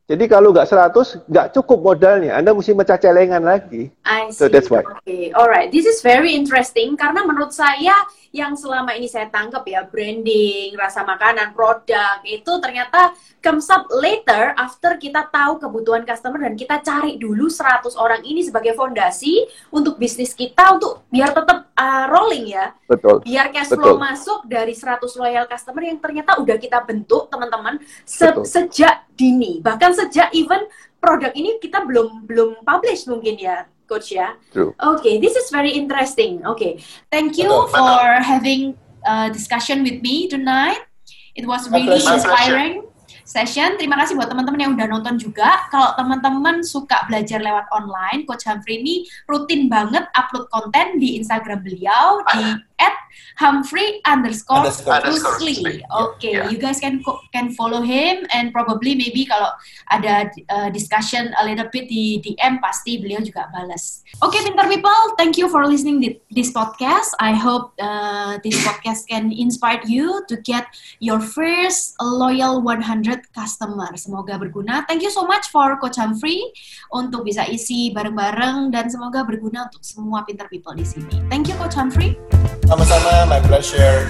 Jadi kalau nggak 100, nggak cukup modalnya. Anda mesti mecah celengan lagi. I see. So that's why. Okay, alright. This is very interesting karena menurut saya yang selama ini saya tangkap ya branding, rasa makanan, produk itu ternyata comes up later after kita tahu kebutuhan customer dan kita cari dulu 100 orang ini sebagai fondasi untuk bisnis kita untuk biar tetap uh, rolling ya. Betul. Biar cash flow Betul. masuk dari 100 loyal customer yang ternyata udah kita bentuk teman-teman se- Betul. sejak dini. Bahkan sejak even produk ini kita belum belum publish mungkin ya coach ya. True. Okay, this is very interesting. Okay, thank you Betul, for having a discussion with me tonight. It was really pleasure. inspiring session. Terima kasih buat teman-teman yang udah nonton juga. Kalau teman-teman suka belajar lewat online, Coach Humphrey ini rutin banget upload konten di Instagram beliau di @humphrey underscore Underscore. Rusli. Rusli. Okay, Yeah. you guys can can follow him and probably maybe kalau ada uh, discussion a little bit di DM pasti beliau juga balas. Oke, pintar people, thank you for listening this podcast. I hope uh, this podcast can inspire you to get your first loyal 100 customer. Semoga berguna. Thank you so much for Coach Humphrey untuk bisa isi bareng-bareng dan semoga berguna untuk semua pintar people di sini. Thank you Coach Humphrey. Sama-sama, my pleasure.